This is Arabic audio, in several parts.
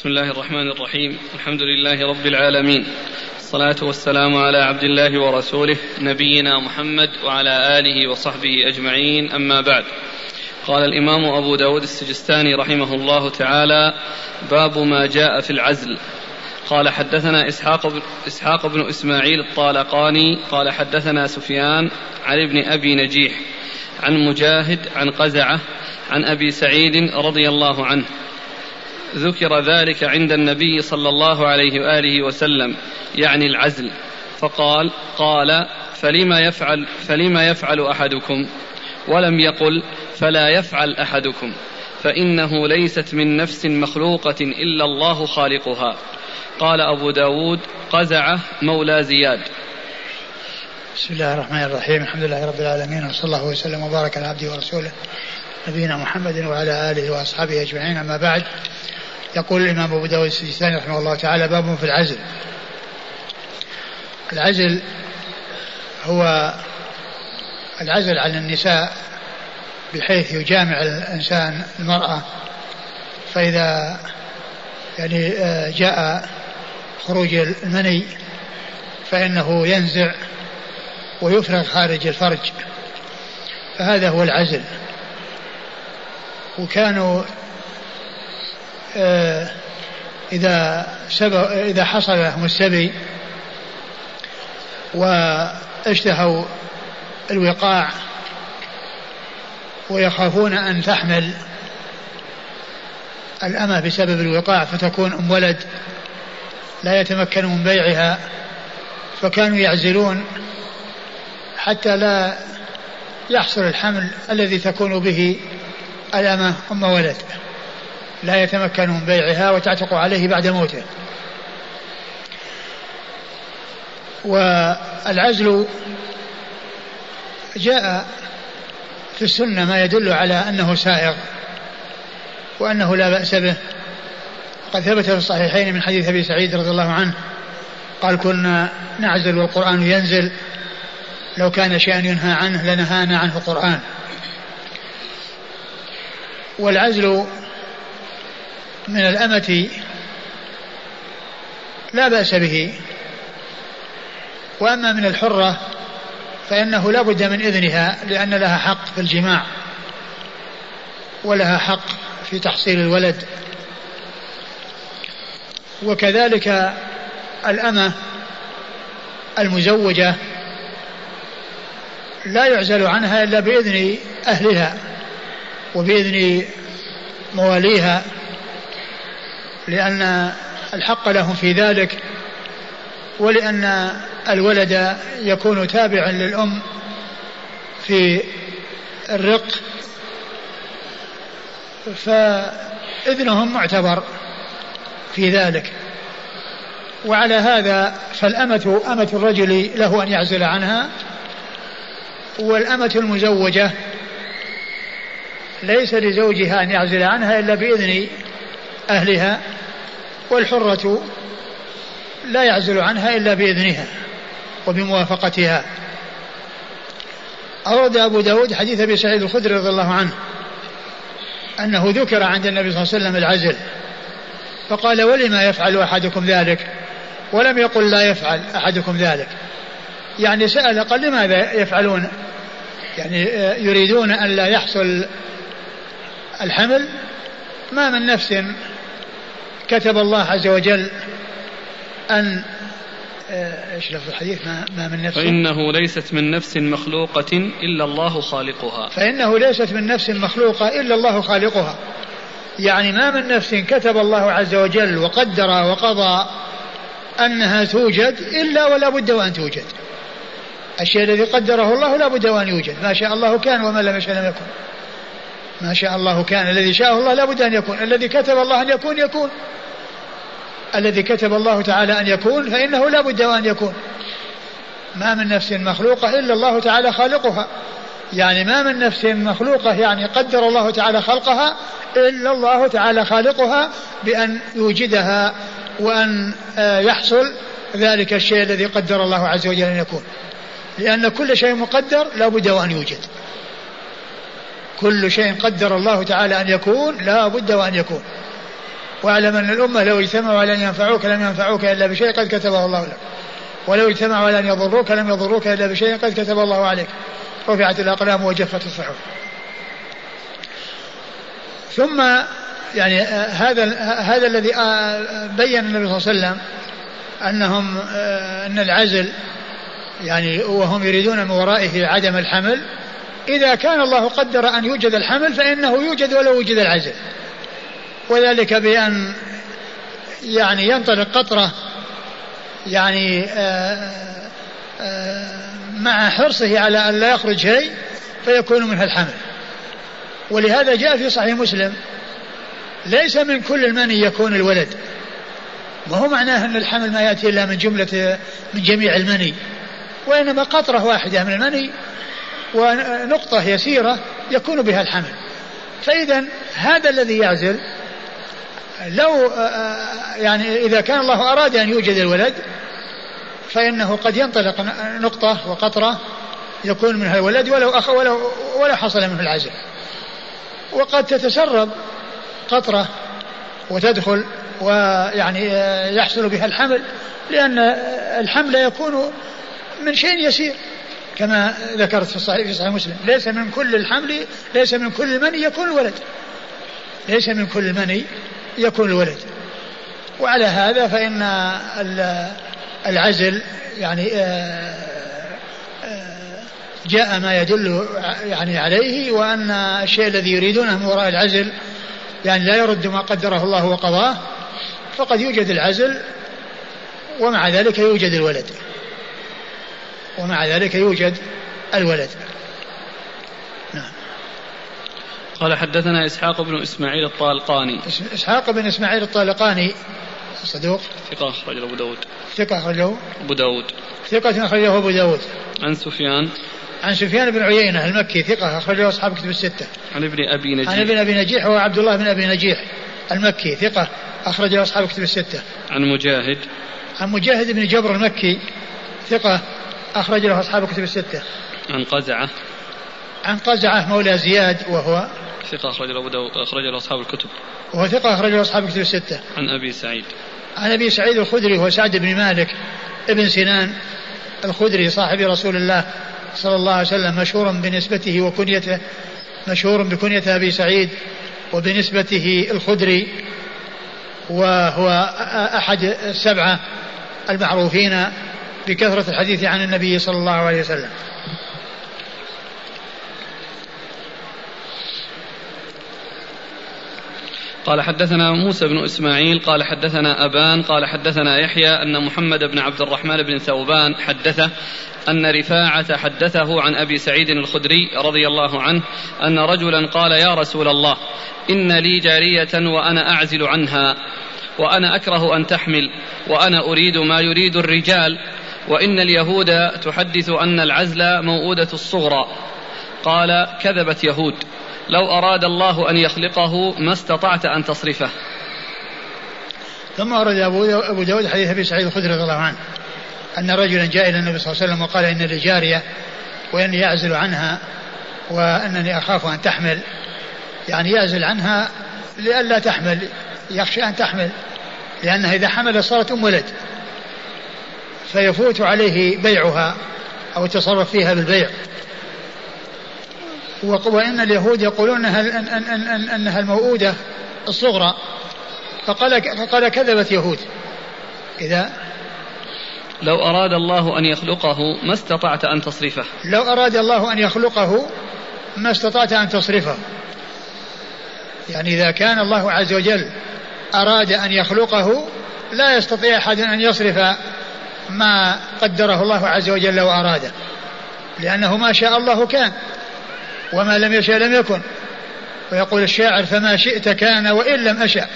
بسم الله الرحمن الرحيم. الحمد لله رب العالمين. الصلاة والسلام على عبد الله ورسوله نبينا محمد وعلى آله وصحبه أجمعين. أما بعد قال الإمام أبو داود السجستاني رحمه الله تعالى باب ما جاء في العزل قال حدثنا إسحاق بن, إسحاق بن إسماعيل الطالقاني قال حدثنا سفيان عن ابن أبي نجيح عن مجاهد عن قزعة عن أبي سعيد رضي الله عنه ذكر ذلك عند النبي صلى الله عليه وآله وسلم يعني العزل. فقال قال فلما يفعل فلما يفعل أحدكم؟ ولم يقل فلا يفعل أحدكم. فإنه ليست من نفس مخلوقة إلا الله خالقها. قال أبو داود قزعه مولى زياد. بسم الله الرحمن الرحيم. الحمد لله رب العالمين وصلى الله وسلم وبارك على عبده ورسوله نبينا محمد وعلى آله وأصحابه أجمعين. أما بعد يقول الإمام أبو داود السجستاني رحمه الله تعالى باب في العزل. العزل هو العزل عن النساء بحيث يجامع الإنسان المرأة فإذا يعني آه، جاء خروج المني فإنه ينزع ويفرغ خارج الفرج. فهذا هو العزل. وكانوا إذا سبق إذا حصل لهم السبي واشتهوا الوقاع ويخافون أن تحمل الأمة بسبب الوقاع فتكون أم ولد لا يتمكن من بيعها فكانوا يعزلون حتى لا يحصل الحمل الذي تكون به الأمة أم ولد. لا يتمكن من بيعها وتعتق عليه بعد موته. والعزل جاء في السنة ما يدل على أنه سائغ وأنه لا بأس به. قد ثبت في الصحيحين من حديث أبي سعيد رضي الله عنه قال كنا نعزل والقرآن ينزل لو كان شيئا ينهى عنه لنهانا عنه القرآن. والعزل من الأمة لا بأس به. وأما من الحرة فإنه لا بد من إذنها لأن لها حق في الجماع ولها حق في تحصيل الولد. وكذلك الأمة المزوجة لا يعزل عنها إلا بإذن أهلها وبإذن مواليها. لأن الحق لهم في ذلك ولأن الولد يكون تابعا للأم في الرق فإذنهم معتبر في ذلك. وعلى هذا فالأمة أمة الرجل له أن يعزل عنها والأمة المزوجة ليس لزوجها أن يعزل عنها إلا بإذن أهلها والحرة لا يعزل عنها إلا بإذنها وبموافقتها. أورد أبو داود حديث أبي سعيد الخدري رضي الله عنه أنه ذكر عند النبي صلى الله عليه وسلم العزل فقال ولما يفعل أحدكم ذلك؟ ولم يقل لا يفعل أحدكم ذلك. يعني سأل قال لماذا يفعلون؟ يعني يريدون أن لا يحصل الحمل؟ ما من نفس كتب الله عز وجل أن آه، إيش لفظ الحديث؟ ما, ما من نفس. فإنه ليست من نفس مخلوقة إلا الله خالقها. فإنه ليست من نفس مخلوقة إلا الله خالقها. يعني ما من نفس كتب الله عز وجل وقدر وقضى أنها توجد إلا ولا بد وأن توجد. الشيء الذي قدره الله لا بد وأن يوجد. ما شاء الله كان وما لم يشاء لم يكن. ما شاء الله كان الذي شاء الله لا بد أن يكون الذي كتب الله أن يكون يكون. الذي كتب الله تعالى أن يكون فإنه لا بد أن يكون. ما من نفس مخلوقة إلا الله تعالى خالقها. يعني ما من نفس مخلوقة يعني قدر الله تعالى خلقها إلا الله تعالى خالقها بأن يوجدها وأن آه، يحصل ذلك الشيء الذي قدر الله عز وجل أن يكون. لأن كل شيء مقدر لا بد وأن يوجد. كل شيء قدر الله تعالى أن يكون لا بد وأن يكون. واعلم أن الأمة لو اجتمعوا على أن ينفعوك لم ينفعوك إلا بشيء قد كتبه الله لك. ولو اجتمعوا على أن يضروك لم يضروك إلا بشيء قد كتب الله عليك. رفعت الأقلام وجفت الصحف. ثم يعني آه، هذا هذا الذي آه، بين النبي صلى الله عليه وسلم أنهم آه، أن العزل يعني وهم يريدون من ورائه عدم الحمل إذا كان الله قدر أن يوجد الحمل فإنه يوجد ولو وجد العزل وذلك بأن يعني ينطلق قطرة يعني مع حرصه على أن لا يخرج شيء فيكون منها الحمل. ولهذا جاء في صحيح مسلم ليس من كل المني يكون الولد. وهو معناه أن الحمل ما يأتي إلا من جملة من جميع المني. وإنما قطرة واحدة من المني ونقطة يسيرة يكون بها الحمل. فإذا هذا الذي يعزل لو يعني إذا كان الله أراد أن يوجد الولد فإنه قد ينطلق نقطة وقطرة يكون منها الولد ولو أخ ولو ولا حصل منه العزل. وقد تتسرب قطرة وتدخل ويعني يحصل بها الحمل لأن الحمل يكون من شيء يسير. كما ذكرت في الصحيح في صحيح مسلم. ليس من كل الحمل ليس من كل المني يكون الولد. ليس من كل المني يكون الولد. وعلى هذا فإن العزل يعني آه، آه، جاء ما يدل يعني عليه وأن الشيء الذي يريدونه من وراء العزل يعني لا يرد ما قدره الله وقضاه فقد يوجد العزل ومع ذلك يوجد الولد. ومع ذلك يوجد الولد. نعم. قال حدثنا إسحاق بن إسماعيل الطالقاني. إسحاق بن إسماعيل الطالقاني صدوق. ثقة أخرجه أبو داود. ثقة أخرجه أبو داود. ثقة أخرجه أبو داود. عن سفيان. عن سفيان بن عيينة المكي ثقة أخرجه أصحاب كتب الستة. عن ابن أبي نجيح. عن ابن أبي نجيح هو عبد الله بن أبي نجيح المكي ثقة أخرجه أصحاب كتب الستة. عن مجاهد. عن مجاهد بن جبر المكي ثقة أخرج له أصحاب كتب الستة. عن قزعة. عن قزعة مولى زياد وهو ثقة أخرج له أخرج له أصحاب الكتب. وهو ثقة أخرج له أصحاب كتب الستة. عن أبي سعيد. عن أبي سعيد الخدري هو سعد بن مالك ابن سنان الخدري صاحب رسول الله صلى الله عليه وسلم مشهور بنسبته وكنيته مشهور بكنية أبي سعيد وبنسبته الخدري وهو أحد السبعة المعروفين بكثرة الحديث عن النبي صلى الله عليه وسلم. قال حدثنا موسى بن إسماعيل قال حدثنا أبان قال حدثنا يحيى أن محمد بن عبد الرحمن بن ثوبان حدثه أن رفاعة حدثه عن أبي سعيد الخدري رضي الله عنه أن رجلا قال يا رسول الله إن لي جارية وأنا أعزل عنها وأنا أكره أن تحمل وأنا أريد ما يريد الرجال وإن اليهود تحدث أن العزل موءوده الصغرى. قال كذبت يهود. لو أراد الله أن يخلقه ما استطعت أن تصرفه. ثم أورد أبو داود حديث أبي سعيد الخدري رضي الله عنه أن رجلا جاء إلى النبي صلى الله عليه وسلم وقال إن لي جارية وإني أعزل عنها وأنني أخاف أن تحمل. يعني يعزل عنها لئلا تحمل يخشى أن تحمل لأنها إذا حملت صارت أم ولد. فيفوت عليه بيعها أو التصرف فيها بالبيع. وإن اليهود يقولون أنها, أن أن أن أنها الموؤودة الصغرى. فقال فقال كذبت يهود. إذا لو أراد الله أن يخلقه ما استطعت أن تصرفه. لو أراد الله أن يخلقه ما استطعت أن تصرفه. يعني إذا كان الله عز وجل أراد أن يخلقه لا يستطيع أحد أن يصرف ما قدره الله عز وجل وأراده. لأنه ما شاء الله كان وما لم يشاء لم يكن. ويقول الشاعر فما شئت كان وإن لم أشأ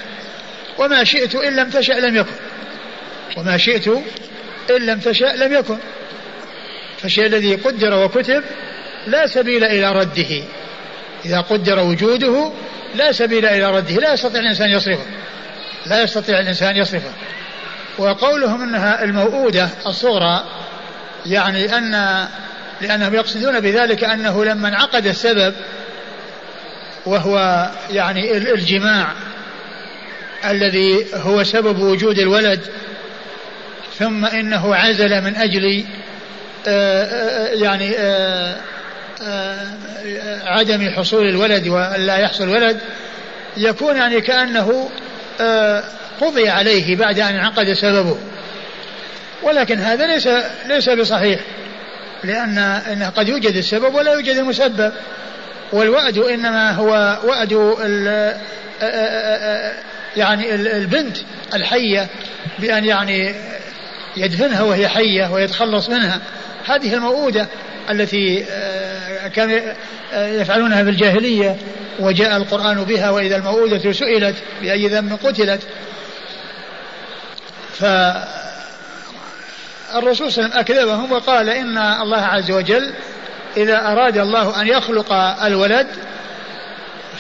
وما شئت إن لم تشأ لم يكن وما شئت إن لم تشأ لم يكن. فالشيء الذي قدر وكتب لا سبيل إلى رده. إذا قدر وجوده لا سبيل إلى رده. لا يستطيع الإنسان يصرفه. لا يستطيع الإنسان يصرفه. وقولهم أنها الموؤودة الصغرى يعني أن لأنهم يقصدون بذلك أنه لما انعقد السبب وهو يعني الجماع الذي هو سبب وجود الولد ثم إنه عزل من أجل آه، آه، يعني آه، عدم حصول الولد ولا يحصل ولد يكون يعني كأنه قضي عليه بعد أن انعقد سببه. ولكن هذا ليس ليس بصحيح لأن إنه قد يوجد السبب ولا يوجد المسبب. والوعد إنما هو وعد يعني البنت الحية بأن يعني يدفنها وهي حية ويتخلص منها. هذه الموؤودة التي كانوا يفعلونها في الجاهلية وجاء القرآن بها وإذا الموؤودة سئلت بأي ذنب قتلت فالرسول صلى الله عليه وسلم أكذبهم وقال إن الله عز وجل إذا أراد الله أن يخلق الولد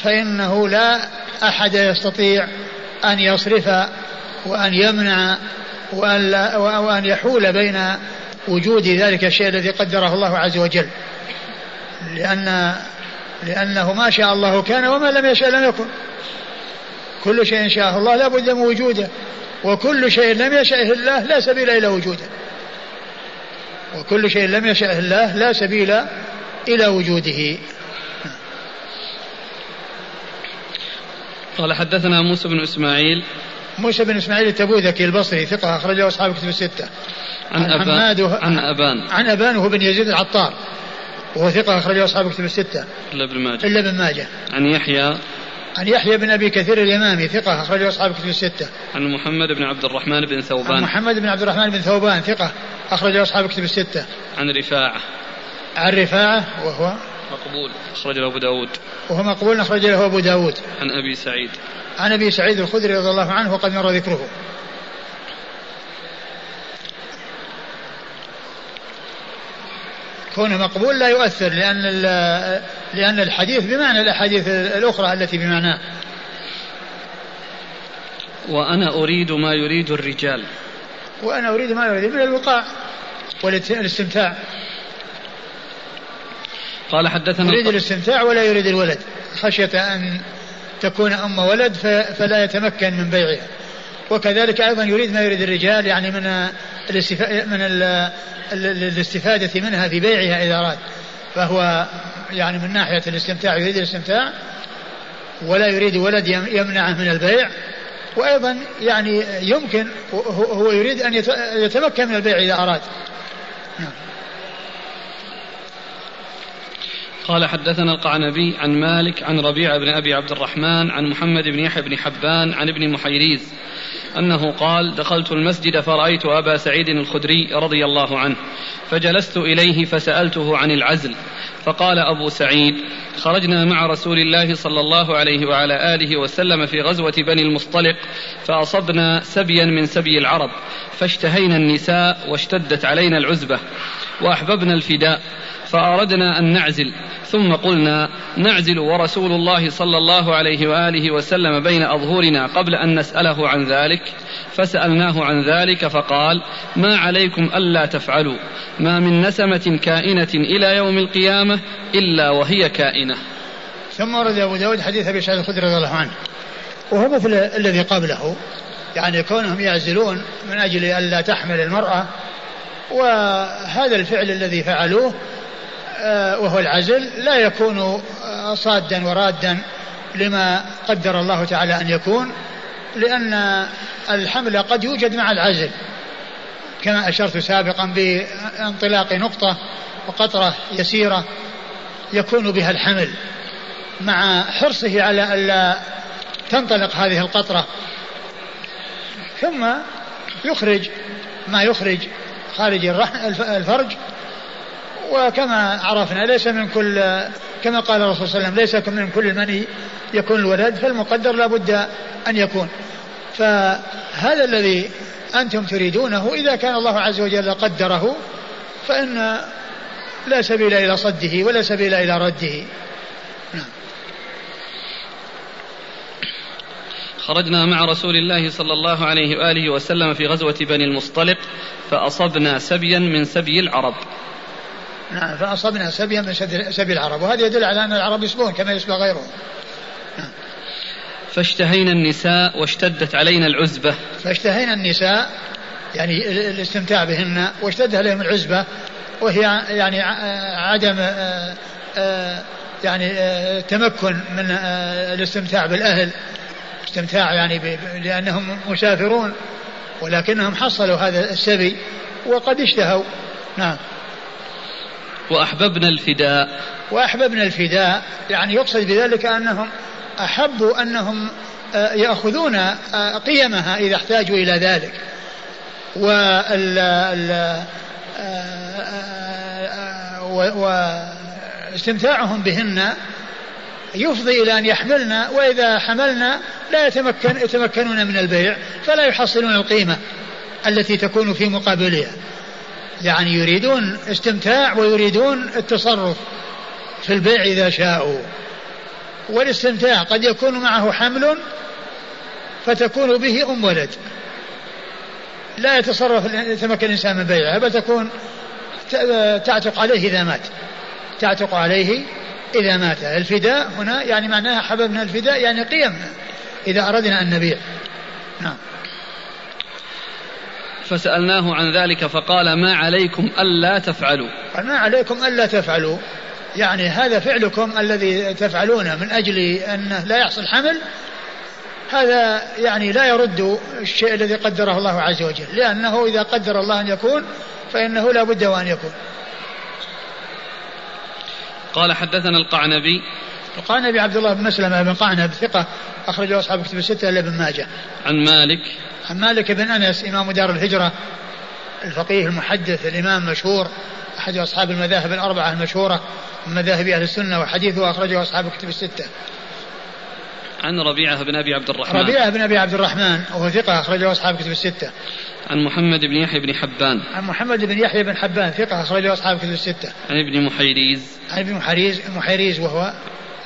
فإنه لا أحد يستطيع أن يصرف وأن يمنع وأن, وأن يحول بين وجود ذلك الشيء الذي قدره الله عز وجل. لأن لأنه ما شاء الله كان وما لم يشاء لم يكن. كل شيء شاء الله لا بد من وجوده. وكل شيء لم يشأه الله لا سبيل إلى وجوده وكل شيء لم يشأه الله لا سبيل إلى وجوده قال حدثنا موسى بن إسماعيل موسى بن إسماعيل التبوذكي البصري ثقة أخرجه أصحاب كتب الستة. عن, عن أبان. عن أبان عن أبان وهو بن يزيد العطار وهو ثقة أخرجه أصحاب كتب الستة. إلا ابن ماجه. إلا ابن ماجه. عن يحيى عن يحيى بن أبي كثير اليمامي ثقة اخرجه أصحاب كتب الستة. عن محمد بن عبد الرحمن بن ثوبان. عن محمد بن عبد الرحمن بن ثوبان ثقة اخرجه أصحاب كتب الستة. عن رفاعة. عن رفاعة وهو مقبول أخرج له أبو داود وهو مقبول أخرج له أبو داود عن أبي سعيد عن أبي سعيد الخدري رضي الله عنه وقد مر ذكره كونه مقبول لا يؤثر لأن لأن الحديث بمعنى الأحاديث الأخرى التي بمعناه وأنا أريد ما يريد الرجال. وأنا أريد ما يريد من الوقاع والاستمتاع. قال حدثنا يريد الاستمتاع ولا يريد الولد. خشية أن تكون أم ولد فلا يتمكن من بيعها. وكذلك أيضا يريد ما يريد الرجال يعني من من الاستفادة منها في بيعها إذا أراد. فهو يعني من ناحية الاستمتاع يريد الاستمتاع ولا يريد ولد يمنعه من البيع. وأيضا يعني يمكن هو يريد أن يتمكن من البيع إذا أراد. نعم. قال حدثنا القعنبي عن مالك عن ربيع بن أبي عبد الرحمن عن محمد بن يحيى بن حبان عن ابن محيريز أنه قال دخلت المسجد فرأيت أبا سعيد الخدري رضي الله عنه فجلست إليه فسألته عن العزل فقال أبو سعيد خرجنا مع رسول الله صلى الله عليه وعلى آله وسلم في غزوة بني المصطلق فأصبنا سبيا من سبي العرب فاشتهينا النساء واشتدت علينا العزبة. وأحببنا الفداء فأردنا أن نعزل ثم قلنا نعزل ورسول الله صلى الله عليه وآله وسلم بين أظهرنا قبل أن نسأله عن ذلك. فسألناه عن ذلك فقال ما عليكم ألا تفعلوا ما من نسمة كائنة إلى يوم القيامة إلا وهي كائنة. ثم ورد أبو داود حديث أبي سعيد الخدري رضي الله عنه. وهو مثل الذي قبله يعني كونهم يعزلون من أجل ألا تحمل المرأة وهذا الفعل الذي فعلوه آه، وهو العزل لا يكون آه، صادا ورادا لما قدر الله تعالى أن يكون لأن الحمل قد يوجد مع العزل. كما أشرت سابقا بانطلاق نقطة وقطرة يسيرة يكون بها الحمل مع حرصه على ألا تنطلق هذه القطرة. ثم يخرج ما يخرج خارج الفرج. وكما عرفنا ليس من كل كما قال الرسول صلى الله عليه وسلم ليس من كل من يكون الولد فالمقدر لابد أن يكون. فهذا الذي أنتم تريدونه إذا كان الله عز وجل قدره فإن لا سبيل إلى صده ولا سبيل إلى رده. خرجنا مع رسول الله صلى الله عليه وآله وسلم في غزوة بني المصطلق فأصبنا سبيا من سبي العرب. نعم فأصبنا سبيا من سبي العرب. وهذا يدل على أن العرب يسبون كما يسبى غيرهم. نعم. فاشتهينا النساء واشتدت علينا العزبة. فاشتهينا النساء يعني الاستمتاع بهن واشتد عليهم العزبة وهي يعني عدم آه، آه، يعني آه، تمكن من الاستمتاع بالأهل. استمتاع يعني لأنهم مسافرون ولكنهم حصلوا هذا السبي وقد اشتهوا. نعم. وأحببنا الفداء. وأحببنا الفداء. يعني يقصد بذلك أنهم أحبوا أنهم آه، يأخذون آه، قيمها إذا احتاجوا إلى ذلك. وال آه، واستمتاعهم بهن يفضي إلى أن يحملن وإذا حملنا لا يتمكن يتمكنون من البيع فلا يحصلون القيمة التي تكون في مقابلها. يعني يريدون استمتاع ويريدون التصرف في البيع إذا شاءوا. والاستمتاع قد يكون معه حمل فتكون به أم ولد. لا يتصرف يتمكن الإنسان من بيعها بل تكون تعتق عليه إذا مات. تعتق عليه إذا مات. الفداء هنا يعني معناها حببنا الفداء يعني قيمنا إذا أردنا أن نبيع. نعم. فسألناه عن ذلك فقال ما عليكم ألا تفعلوا. ما عليكم ألا تفعلوا. يعني هذا فعلكم الذي تفعلونه من أجل أنه لا يحصل حمل. هذا يعني لا يرد الشيء الذي قدره الله عز وجل. لأنه إذا قدر الله أن يكون فإنه لا بد وأن يكون. قال حدثنا القعنبي. القعنبي عبد الله بن مسلمة بن قعنب ثقة أخرجه أصحاب كتب الستة إلا ابن ماجه. عن مالك. عن مالك بن أنس إمام دار الهجرة الفقيه المحدث الإمام المشهور أحد أصحاب المذاهب الأربعة المشهورة من مذاهب أهل السنة وحديثه أخرجه أصحاب الكتب الستة. عن ربيعة بن أبي عبد الرحمن ربيعة بن أبي عبد الرحمن وهو ثقة أخرجه أصحاب الكتب الستة. عن محمد بن يحيى بن حبان عن محمد بن يحيى بن حبان ثقة أخرجه أصحاب الكتب الستة. عن ابن محيريز عن ابن محيريز محيريز وهو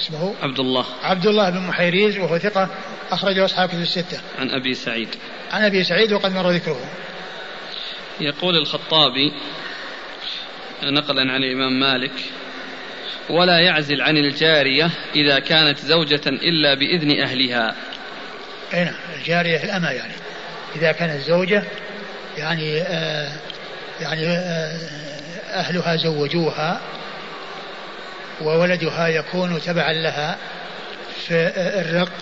اسمه عبد الله عبد الله بن محيريز وهو ثقة أخرجه أصحاب الكتب الستة. عن أبي سعيد عن أبي سعيد وقد مر ذكره. يقول الخطابي نقلا عن الإمام مالك ولا يعزل عن الجارية إذا كانت زوجة إلا بإذن أهلها. أي نعم الجارية الأمة يعني. إذا كانت زوجة يعني آه يعني آه أهلها زوجوها وولدها يكون تبعا لها في الرق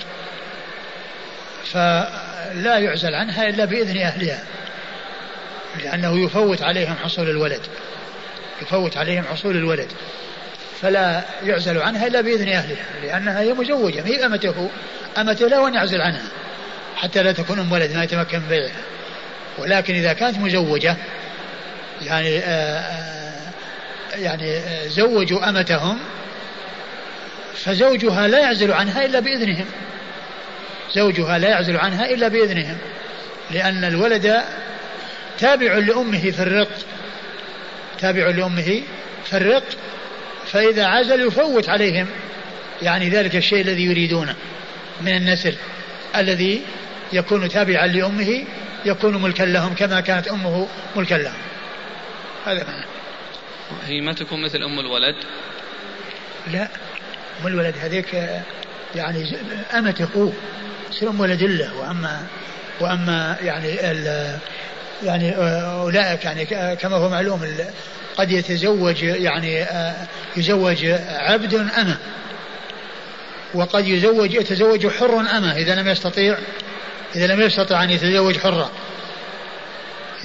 فلا يعزل عنها إلا بإذن أهلها لأنه يفوت عليهم حصول الولد. يفوت عليهم حصول الولد. فلا يعزل عنها إلا بإذن أهلها لأنها هي مزوجة ما هي أمته أمته لا وأن يعزل عنها حتى لا تكون أم ولد ما يتمكن من بيعها. ولكن إذا كانت مزوجة يعني آآ آه، آآ آه، يعني آه، زوجوا أمتهم فزوجها لا يعزل عنها إلا بإذنهم. زوجها لا يعزل عنها إلا بإذنهم لأن الولد تابع لأمه في الرق تابع لأمه في الرق فإذا عزل يفوت عليهم. يعني ذلك الشيء الذي يريدونه. من النسل الذي يكون تابعا لأمه يكون ملكا لهم كما كانت أمه ملكا لهم. هذا معنى. هي ما تكون مثل أم الولد؟ لا. أم الولد هذيك يعني أمته تصير أم ولد له وأما وأما يعني يعني أولئك يعني كما هو معلوم قد يتزوج يعني آه، يزوج عبد أمة. وقد يزوج يتزوج حر أمة إذا لم يستطيع إذا لم يستطع أن يتزوج حرة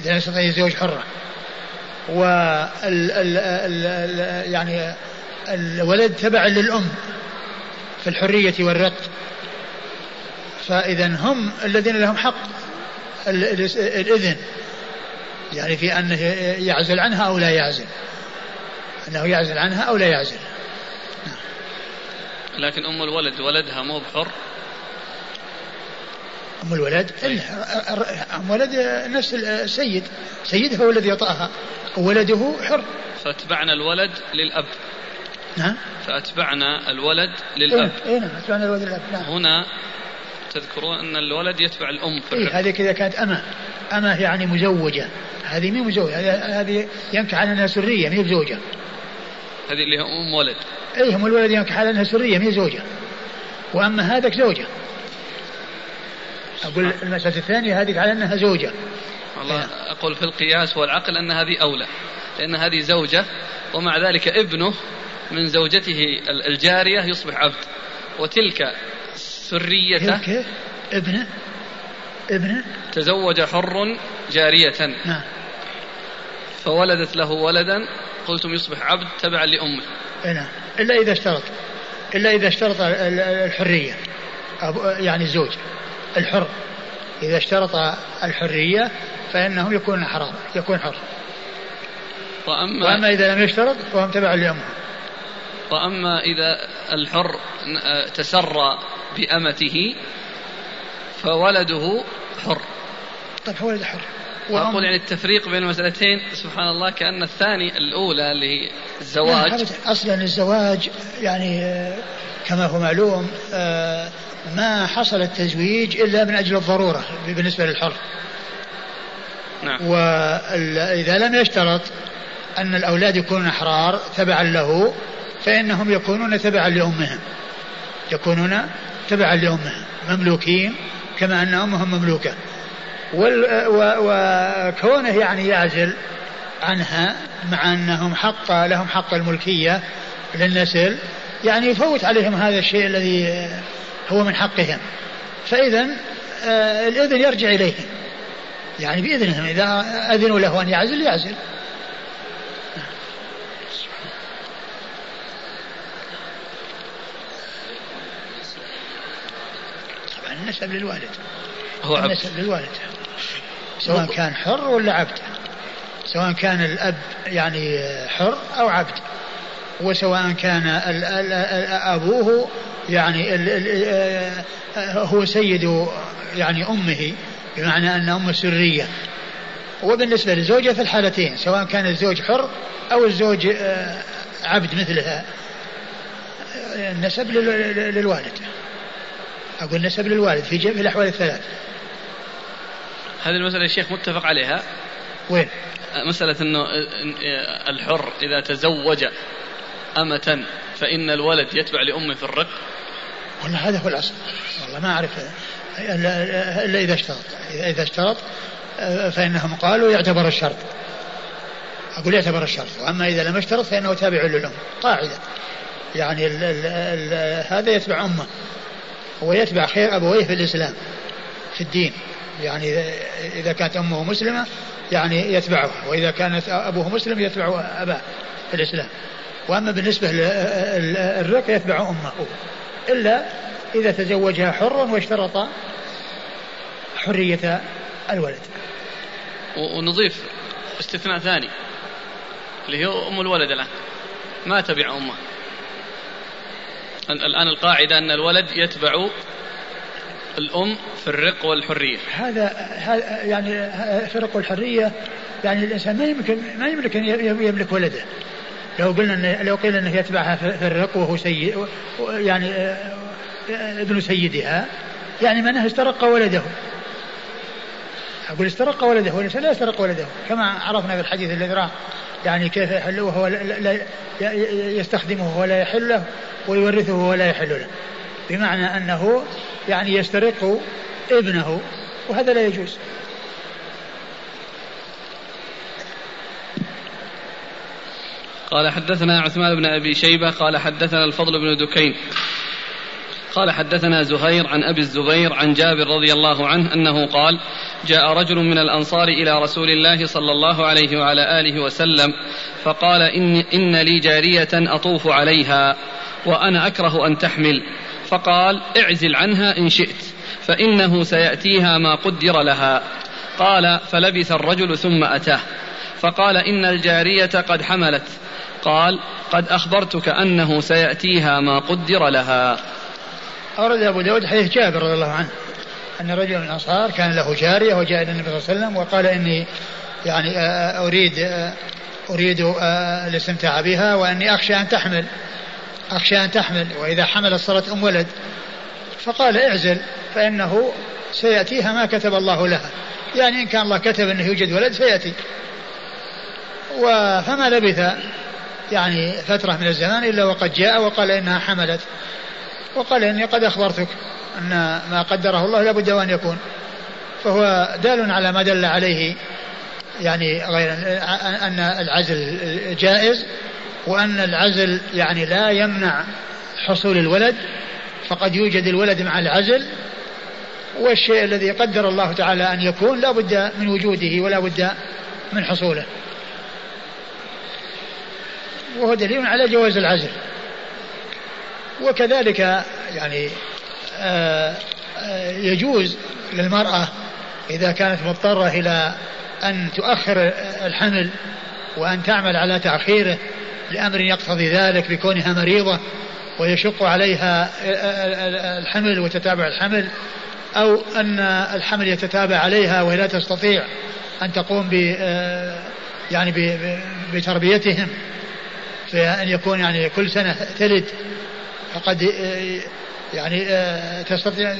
إذا لم يستطع أن يتزوج حرة ال يعني الولد تبع للأم في الحرية والرق. فإذا هم الذين لهم حق الإذن. يعني في أنه يعزل عنها أو لا يعزل. أنه يعزل عنها أو لا يعزل. لكن أم الولد ولدها مو بحر؟ أم الولد؟ أم ولد نفس السيد. سيدها هو الذي يطأها. وولده حر. فأتبعنا الولد للأب. نعم فأتبعنا الولد للأب. إيه نعم أتبعنا الولد للأب نعم. هنا تذكرون أن الولد يتبع الأم في إيه هذه كذا كانت أمة. أمة يعني مزوجة. هذه مي مزوجة. هذه ينكح على أنها سرية مي بزوجة. هذه اللي هي أم ولد. أي هم الولد ينكح على أنها سرية مي زوجة. وأما هذاك زوجة. أقول المسألة الثانية هذه على أنها زوجة. والله أقول في القياس والعقل أن هذه أولى. لأن هذه زوجة ومع ذلك ابنه من زوجته الجارية يصبح عبد. وتلك سريته كيف ابنه ابنه؟ تزوج حر جارية. نعم. فولدت له ولدا قلتم يصبح عبد تبعا لأمه. نعم. إلا إذا اشترط إلا إذا اشترط الحرية. يعني الزوج. الحر. إذا اشترط الحرية فإنه يكون حرام يكون حر. وأما, وأما إذا لم يشترط فهم تبع لأمه. وأما إذا الحر تسرى بأمته فولده حر. طيب ولد حر. وأقول يعني التفريق بين المسألتين سبحان الله كأن الثاني الأولى اللي هي الزواج أصلا الزواج يعني كما هو معلوم آه، ما حصل التزويج إلا من أجل الضرورة بالنسبة للحر. نعم. وإذا لم يشترط أن الأولاد يكونون أحرار تبعا له فإنهم يكونون تبعا لأمهم. يكونون تبعا لأمهم مملوكين كما أن أمهم مملوكة. وكونه يعني يعزل عنها مع أنهم حق لهم حق الملكية للنسل يعني يفوت عليهم هذا الشيء الذي هو من حقهم. فإذا آه، الإذن يرجع إليهم. يعني بإذنهم إذا أذنوا له أن يعزل يعزل. النسب للوالد. هو عبد. النسب للوالد. سواء كان حر ولا عبد. سواء كان الأب يعني حر أو عبد. وسواء كان أبوه يعني هو سيد يعني أمه بمعنى أن أمه سرية. وبالنسبة للزوجة في الحالتين سواء كان الزوج حر أو الزوج آه، عبد مثلها النسب للوالد. أقول النسب للوالد في جميع الأحوال الثلاث. هذه المسألة يا شيخ متفق عليها. وين؟ مسألة أنه الحر إذا تزوج أمة فإن الولد يتبع لأمه في الرق. والله هذا هو الأصل. والله ما أعرف إلا إذا اشترط. إذا اشترط فإنهم قالوا يعتبر الشرط. أقول يعتبر الشرط. وأما إذا لم يشترط فإنه تابع للأم. قاعدة. يعني ال ال ال هذا يتبع أمه. ويتبع خير أبويه في الإسلام في الدين. يعني إذا كانت أمه مسلمة يعني يتبعه وإذا كانت أبوه مسلم يتبع أباه في الإسلام. وأما بالنسبة للرق يتبع أمه. إلا إذا تزوجها حرا واشترط حرية الولد. ونضيف استثناء ثاني اللي هي أم الولد الآن. ما تبع أمه؟ الآن القاعدة أن الولد يتبع الأم في الرق والحرية. هذا يعني في الرق والحرية يعني الإنسان ما يمكن ما يملك أن يملك ولده. لو قلنا إن لو قيل إنه يتبعها في الرق وهو سيد يعني ابن سيدها يعني معناه استرق ولده. أقول استرق ولده وليس لا يسترق ولده كما عرفنا في الحديث الذي راه يعني كيف يحل وهو لا يستخدمه ولا يحل له ويورثه ولا يحل له. بمعنى أنه يعني يسترق ابنه وهذا لا يجوز. قال حدثنا عثمان بن أبي شيبة قال حدثنا الفضل بن دكين. قال حدثنا زهير عن أبي الزبير عن جابر رضي الله عنه أنه قال جاء رجل من الأنصار إلى رسول الله صلى الله عليه وعلى آله وسلم فقال ان إن لي جارية أطوف عليها وأنا أكره أن تحمل. فقال اعزل عنها إن شئت فإنه سيأتيها ما قدر لها. قال فلبث الرجل ثم أتاه. فقال إن الجارية قد حملت. قال قد أخبرتك أنه سيأتيها ما قدر لها. أورد أبو داود حديث جابر رضي الله عنه. أن رجل من الأنصار كان له جارية وجاء إلى النبي صلى الله عليه وسلم وقال إني يعني آه، أريد آه، أريد آه، الاستمتاع بها وإني أخشى أن تحمل أخشى أن تحمل وإذا حملت صارت أم ولد. فقال اعزل فإنه سيأتيها ما كتب الله لها. يعني إن كان الله كتب أنه يوجد ولد سيأتي. فما لبث يعني فترة من الزمان إلا وقد جاء وقال إنها حملت. وقال إني قد أخبرتك. أن ما قدره الله لابد وأن يكون. فهو دال على ما دل عليه يعني غير أن العزل جائز وأن العزل يعني لا يمنع حصول الولد فقد يوجد الولد مع العزل والشيء الذي قدر الله تعالى أن يكون لا بد من وجوده ولا بد من حصوله. وهو دليل على جواز العزل. وكذلك يعني يجوز للمرأة إذا كانت مضطرة إلى أن تؤخر الحمل وأن تعمل على تأخيره لأمر يقتضي ذلك بكونها مريضة ويشق عليها الحمل وتتابع الحمل أو أن الحمل يتتابع عليها وهي لا تستطيع أن تقوم ب يعني بتربيتهم فأن يكون يعني كل سنة تلد فقد يعني تستطيع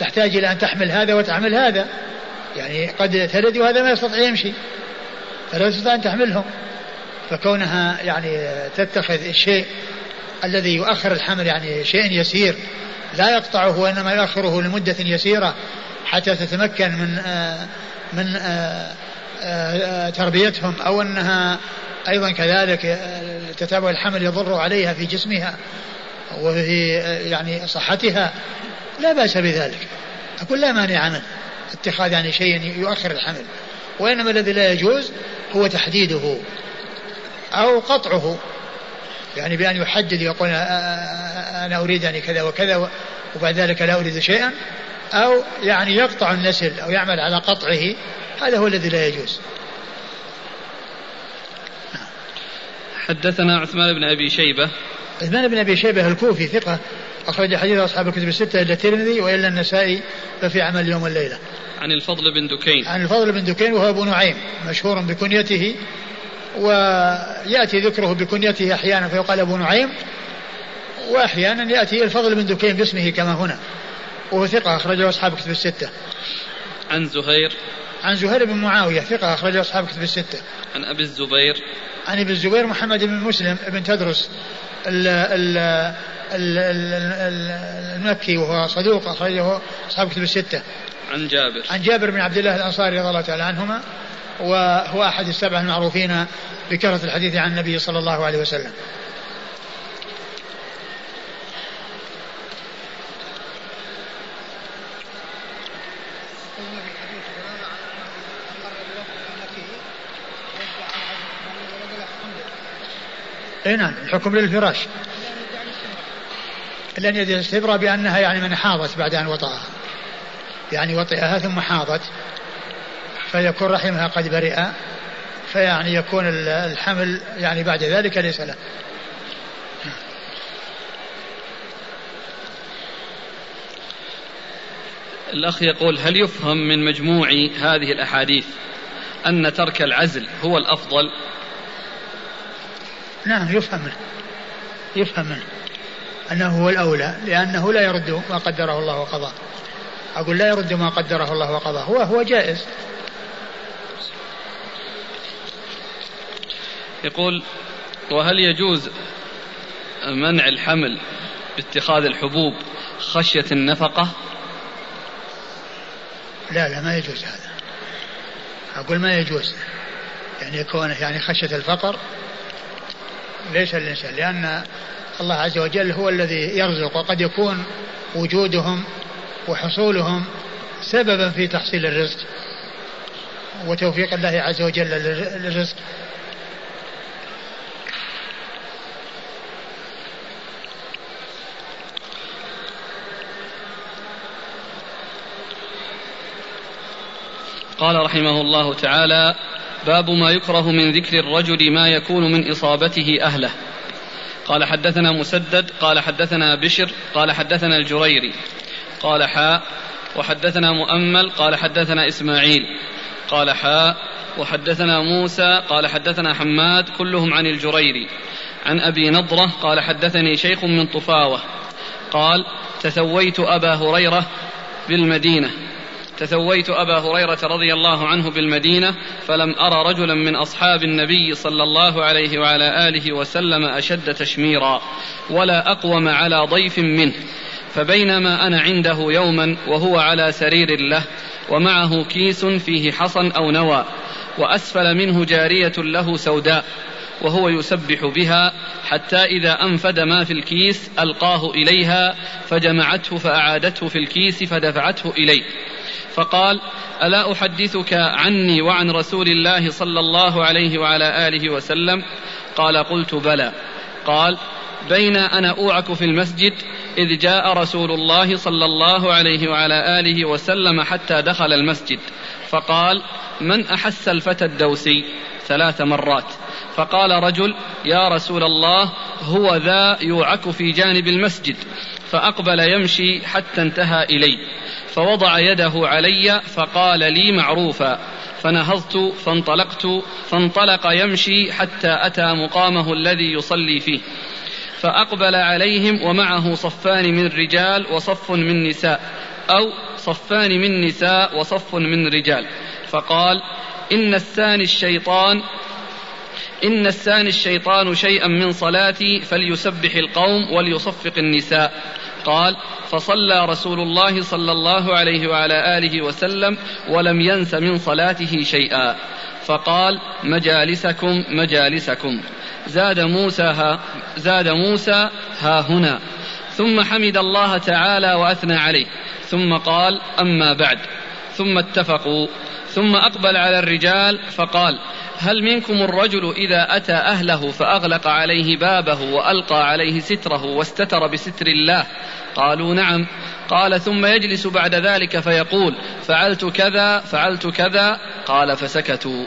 تحتاج إلى أن تحمل هذا وتحمل هذا. يعني قد تلد وهذا ما يستطيع يمشي. فلا تستطيع أن تحملهم. فكونها يعني تتخذ الشيء الذي يؤخر الحمل يعني شيء يسير لا يقطعه وإنما يؤخره لمدة يسيرة حتى تتمكن من آه من آه آه تربيتهم أو أنها أيضا كذلك تتابع الحمل يضر عليها في جسمها. وفي يعني صحتها لا بأس بذلك. أقول لا مانع منه اتخاذ يعني شيء يؤخر الحمل وإنما الذي لا يجوز هو تحديده أو قطعه. يعني بأن يحدد يقول أنا أريد يعني كذا وكذا وبعد ذلك لا أريد شيئا. أو يعني يقطع النسل أو يعمل على قطعه. هذا هو الذي لا يجوز. حدثنا عثمان بن أبي شيبة عثمان بن أبي شيبة الكوفي ثقة أخرج حديث أصحاب الكتب الستة إلا الترمذي وإلا النسائي ففي عمل اليوم والليلة عن الفضل بن دكين. عن الفضل بن دكين وهو أبو نعيم مشهور بكنيته ويأتي ذكره بكنيته أحيانا فيقال أبو نعيم وأحيانا يأتي الفضل بن دكين باسمه كما هنا. وهو ثقة أخرجه أصحاب كتب الستة. عن زهير. عن زهير بن معاوية ثقة أخرجه أصحاب كتب الستة. عن أبي الزبير. عن أبي الزبير محمد بن مسلم بن تدرس ال ال ال المكي وهو صدوق أخرجه أصحاب كتب الستة. عن جابر. عن جابر بن عبد الله الأنصاري رضي الله تعالى عنهما وهو أحد السبعة المعروفين بكثرة الحديث عن النبي صلى الله عليه وسلم. اي نعم الحكم للفراش. لن يدري الاستبرة بأنها يعني من حاضت بعد أن وطأها. يعني وطئها ثم حاضت فيكون رحمها قد برئ فيعني يكون الحمل يعني بعد ذلك ليس له. الأخ يقول هل يفهم من مجموع هذه الأحاديث أن ترك العزل هو الأفضل؟ نعم يفهم منه. يفهم منه. أنه هو الأولى لأنه لا يرد ما قدره الله وقضاه أقول لا يرد ما قدره الله وقضاه هو هو جائز. يقول وهل يجوز منع الحمل باتخاذ الحبوب خشية النفقة؟ لا لا ما يجوز هذا. أقول ما يجوز. يعني يكون يعني خشية الفقر ليس الإنسان لأن الله عز وجل هو الذي يرزق وقد يكون وجودهم وحصولهم سببا في تحصيل الرزق وتوفيق الله عز وجل للرزق. قال رحمه الله تعالى باب ما يكره من ذكر الرجل ما يكون من إصابته أهله. قال حدثنا مسدد قال حدثنا بشر قال حدثنا الجريري. قال حاء وحدثنا مؤمل قال حدثنا إسماعيل. قال حاء وحدثنا موسى قال حدثنا حماد كلهم عن الجريري. عن أبي نضرة قال حدثني شيخ من طفاوة. قال تثويت أبا هريرة بالمدينة. تثويت أبا هريرة رضي الله عنه بالمدينة فلم أرى رجلا من أصحاب النبي صلى الله عليه وعلى آله وسلم أشد تشميرا ولا أقوم على ضيف منه. فبينما أنا عنده يوما وهو على سرير له ومعه كيس فيه حصى أو نوى وأسفل منه جارية له سوداء وهو يسبح بها حتى إذا أنفد ما في الكيس ألقاه إليها فجمعته فأعادته في الكيس فدفعته إليه. فقال ألا أحدثك عني وعن رسول الله صلى الله عليه وعلى آله وسلم? قال قلت بلى. قال بين أنا أوعك في المسجد إذ جاء رسول الله صلى الله عليه وعلى آله وسلم حتى دخل المسجد. فقال من أحس الفتى الدوسي؟ ثلاث مرات. فقال رجل يا رسول الله هو ذا يوعك في جانب المسجد. فأقبل يمشي حتى انتهى إلي فوضع يده علي فقال لي معروفا فنهضت فانطلقت فانطلق يمشي حتى أتى مقامه الذي يصلي فيه فأقبل عليهم ومعه صفان من رجال وصف من نساء أو صفان من نساء وصف من رجال فقال إن الثاني الشيطان إن الثاني الشيطان شيئا من صلاتي فليسبح القوم وليصفق النساء. قال فصلى رسول الله صلى الله عليه وعلى آله وسلم ولم ينس من صلاته شيئا. فقال مجالسكم مجالسكم. زاد موسى ها زاد موسى ها هنا. ثم حمد الله تعالى وأثنى عليه. ثم قال أما بعد. ثم اتفقوا. ثم أقبل على الرجال فقال هل منكم الرجل إذا أتى أهله فأغلق عليه بابه وألقى عليه ستره واستتر بستر الله؟ قالوا نعم. قال ثم يجلس بعد ذلك فيقول فعلت كذا فعلت كذا. قال فسكتوا.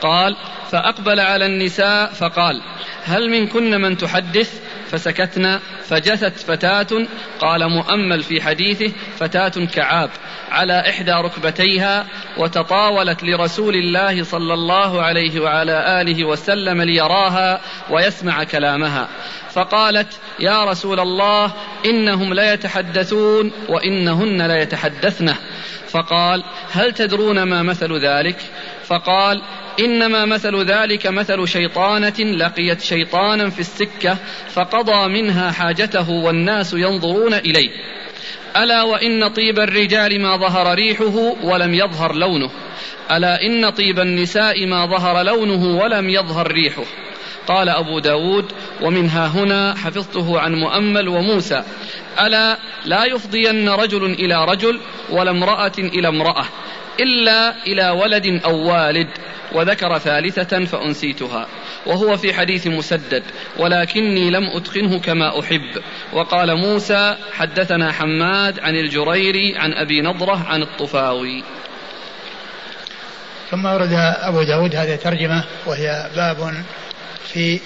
قال فأقبل على النساء فقال هل منكن من تحدث؟ فسكتنا. فجثت فتاة قال مؤمل في حديثه فتاة كعاب على إحدى ركبتيها وتطاولت لرسول الله صلى الله عليه وعلى آله وسلم ليراها ويسمع كلامها. فقالت يا رسول الله إنهم ليتحدثون وإنهن ليتحدثنه فقال هل تدرون ما مثل ذلك؟ فقال إنما مثل ذلك مثل شيطانة لقيت شيطانا في السكة فقضى منها حاجته والناس ينظرون إليه. ألا وإن طيب الرجال ما ظهر ريحه ولم يظهر لونه. ألا إن طيب النساء ما ظهر لونه ولم يظهر ريحه. قال أبو داود ومنها هنا حفظته عن مؤمل وموسى. ألا لا يفضين رجل إلى رجل ولا امرأة إلى امرأة. إلا إلى ولد أو والد وذكر ثالثة فأنسيتها. وهو في حديث مسدد ولكني لم أتقنه كما أحب. وقال موسى حدثنا حماد عن الجريري عن أبي نضرة عن الطفاوي. ثم ورد أبو داود هذه الترجمة وهي باب في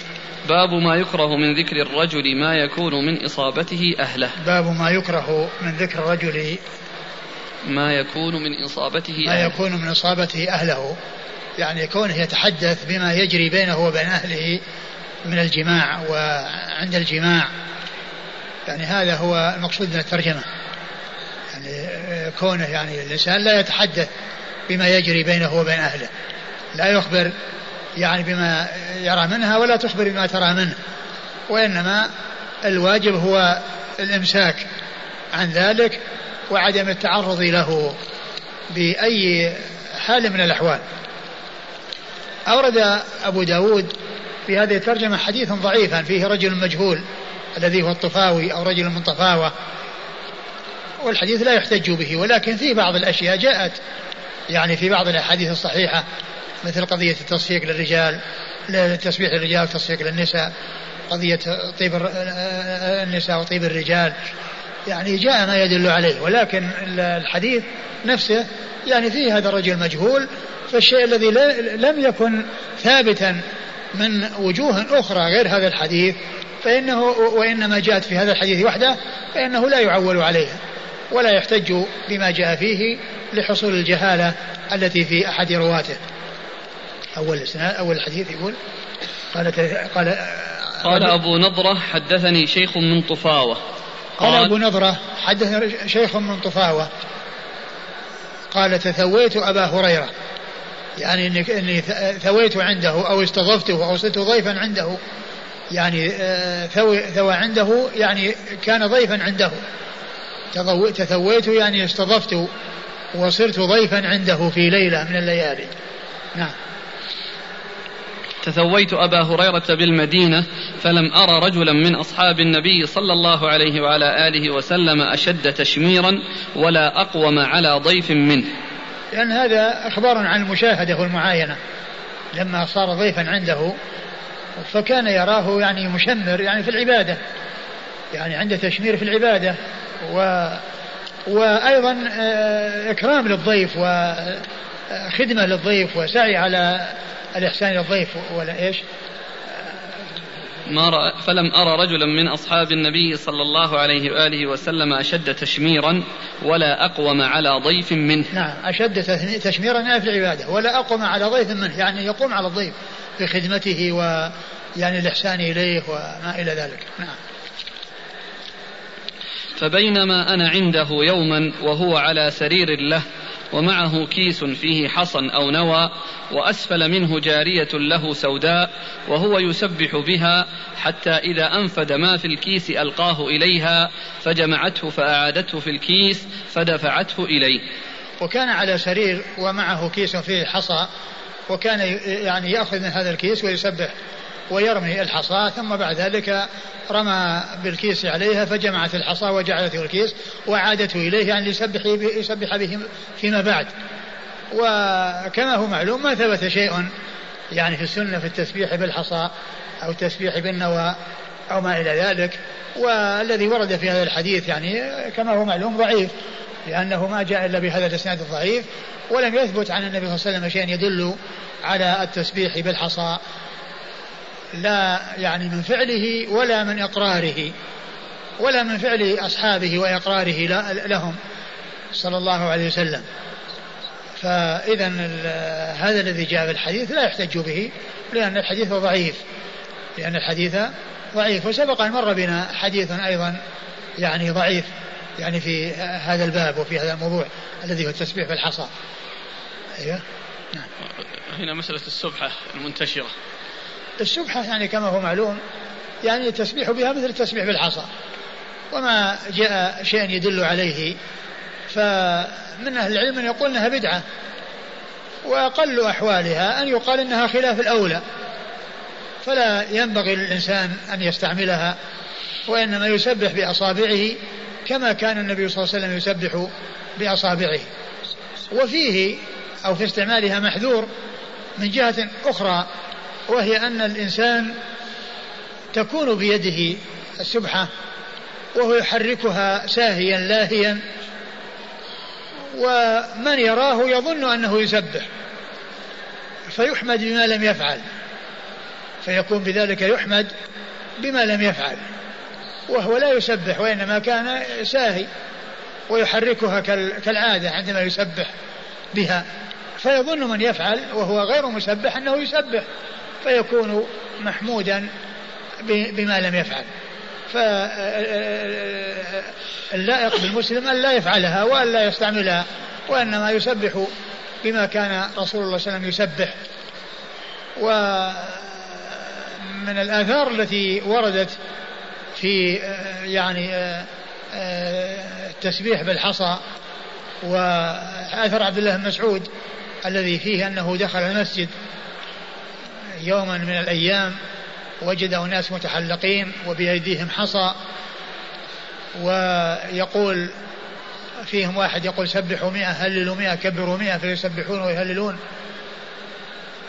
باب ما يكره من ذكر الرجل ما يكون من إصابته أهله. باب ما يكره من ذكر الرجل ما يكون من إصابته ما أهله. يكون من إصابته أهله. يعني كونه يتحدث بما يجري بينه وبين أهله من الجماع وعند الجماع. يعني هذا هو المقصود من الترجمة. يعني كونه يعني الإنسان لا يتحدث بما يجري بينه وبين أهله. لا يخبر يعني بما يرى منها ولا تخبر بما ترى منه. وإنما الواجب هو الإمساك عن ذلك وعدم التعرض له بأي حال من الأحوال. أورد أبو داود في هذه الترجمة حديثا ضعيفا فيه رجل مجهول الذي هو الطفاوي أو رجل من طفاوة والحديث لا يحتج به ولكن فيه بعض الأشياء جاءت يعني في بعض الأحاديث الصحيحة مثل قضية التصفيق للرجال تسبيح الرجال وتصفيق للنساء قضية طيب النساء وطيب الرجال يعني جاء ما يدل عليه ولكن الحديث نفسه يعني فيه هذا الرجل مجهول فالشيء الذي لم يكن ثابتا من وجوه أخرى غير هذا الحديث فإنه وإنما جاءت في هذا الحديث وحده فإنه لا يعول عليها ولا يحتج بما جاء فيه لحصول الجهالة التي في أحد رواته. أول أول الحديث يقول قال قال قال أبو نضرة حدثني شيخ من طفاوة. قال, أبو نضرة حدثني شيخ من طفاوة. قال تثويت أبا هريرة. يعني إني, إني ثويت عنده أو استضفته أو صرت ضيفا عنده. يعني آه، ثوى, ثوى عنده يعني كان ضيفا عنده. تثويت يعني استضفت وصرت ضيفا عنده في ليلة من الليالي. نعم. تثويت أبا هريرة بالمدينة فلم أرى رجلا من أصحاب النبي صلى الله عليه وعلى آله وسلم أشد تشميرا ولا أقوم على ضيف منه. لأن هذا إخبار عن المشاهدة والمعاينة. لما صار ضيفا عنده فكان يراه يعني مشمر يعني في العبادة. يعني عنده تشمير في العبادة. و وأيضا آه، إكرام للضيف وخدمة للضيف وسعي على الإحسان إلى الضيف ولا إيش؟ ما رأى فلم أرى رجلا من أصحاب النبي صلى الله عليه وآله وسلم أشد تشميرا ولا أقوم على ضيف منه. نعم أشد تشميرا في العبادة ولا أقوم على ضيف منه يعني يقوم على الضيف في خدمته ويعني الإحسان إليه وما إلى ذلك. نعم. فبينما أنا عنده يوما وهو على سرير له ومعه كيس فيه حصى أو نوى وأسفل منه جارية له سوداء وهو يسبح بها حتى إذا أنفد ما في الكيس ألقاه إليها فجمعته فأعادته في الكيس فدفعته إليه. وكان على سرير ومعه كيس فيه حصى وكان يعني يأخذ من هذا الكيس ويسبح. ويرمي الحصى ثم بعد ذلك رمى بالكيس عليها فجمعت الحصى وجعلته الكيس وعادته إليه يعني ليسبح يسبح به فيما بعد. وكما هو معلوم ما ثبت شيء يعني في السنة في التسبيح بالحصى أو التسبيح بالنوى أو ما إلى ذلك. والذي ورد في هذا الحديث يعني كما هو معلوم ضعيف لأنه ما جاء إلا بهذا الإسناد الضعيف ولم يثبت عن النبي صلى الله عليه وسلم شيء يدل على التسبيح بالحصى. لا يعني من فعله ولا من إقراره ولا من فعل أصحابه وإقراره لهم صلى الله عليه وسلم. فإذا هذا الذي جاء في الحديث لا يحتج به لأن الحديث ضعيف لأن الحديث ضعيف. وسبق أن مر بنا حديث أيضا يعني ضعيف يعني في هذا الباب وفي هذا الموضوع الذي هو التسبيح بالحصى أيوه. نعم. هنا مسألة السبحة المنتشرة. السبحة يعني كما هو معلوم يعني التسبيح بها مثل التسبيح بالحصى وما جاء شيء يدل عليه فمن أهل العلم من يقول أنها بدعة. وأقل أحوالها أن يقال أنها خلاف الأولى. فلا ينبغي للإنسان أن يستعملها وإنما يسبح بأصابعه كما كان النبي صلى الله عليه وسلم يسبح بأصابعه. وفيه أو في استعمالها محذور من جهة أخرى وهي أن الإنسان تكون بيده السبحة وهو يحركها ساهيا لاهيا ومن يراه يظن أنه يسبح فيحمد بما لم يفعل فيكون بذلك يحمد بما لم يفعل وهو لا يسبح وإنما كان ساهي ويحركها كالعادة عندما يسبح بها فيظن من يفعل وهو غير مسبح أنه يسبح. فيكون محمودا بما لم يفعل. فاللائق بالمسلم أن لا يفعلها وأن لا يستعملها وإنما يسبح بما كان رسول الله صلى الله عليه وسلم يسبح. ومن الآثار التي وردت في يعني التسبيح بالحصى وأثر عبد الله بن مسعود الذي فيه أنه دخل المسجد يوما من الأيام وجد أناس متحلقين وبأيديهم حصى ويقول فيهم واحد يقول سبحوا مئة هللوا مئة كبروا مئة فيسبحون ويهللون.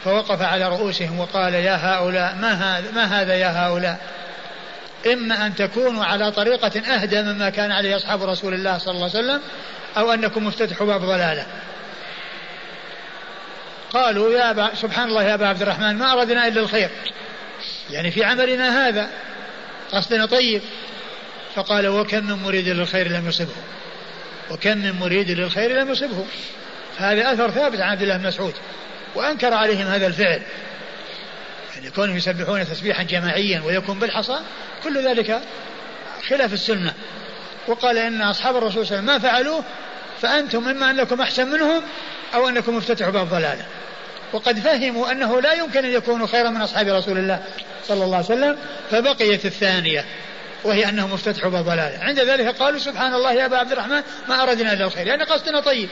فوقف على رؤوسهم وقال يا هؤلاء ما هذا ما هذا يا هؤلاء؟ إما أن تكونوا على طريقة أهدى مما كان عليه أصحاب رسول الله صلى الله عليه وسلم أو أنكم مفتتحوا باب ضلالة. قالوا يا أبا سبحان الله يا أبا عبد الرحمن ما أردنا إلا الخير. يعني في عملنا هذا. قصدنا طيب. فقال وكم من مريد للخير لم يصبه. وكم من مريد للخير لم يصبه. هذا أثر ثابت عن عبد الله بن مسعود. وأنكر عليهم هذا الفعل. يعني كونهم يسبحون تسبيحا جماعيا ويكون بالحصى كل ذلك خلاف السنة. وقال إن أصحاب الرسول صلى الله عليه وسلم ما فعلوه فأنتم إما أنكم أحسن منهم أو أنكم افتتحوا باب ضلالة وقد فهموا أنه لا يمكن أن يكونوا خيرا من أصحاب رسول الله صلى الله عليه وسلم فبقيت الثانية وهي أنهم افتتحوا باب عند ذلك قالوا سبحان الله يا أبا عبد الرحمن ما أردنا إلا الخير يعني قصدنا طيب.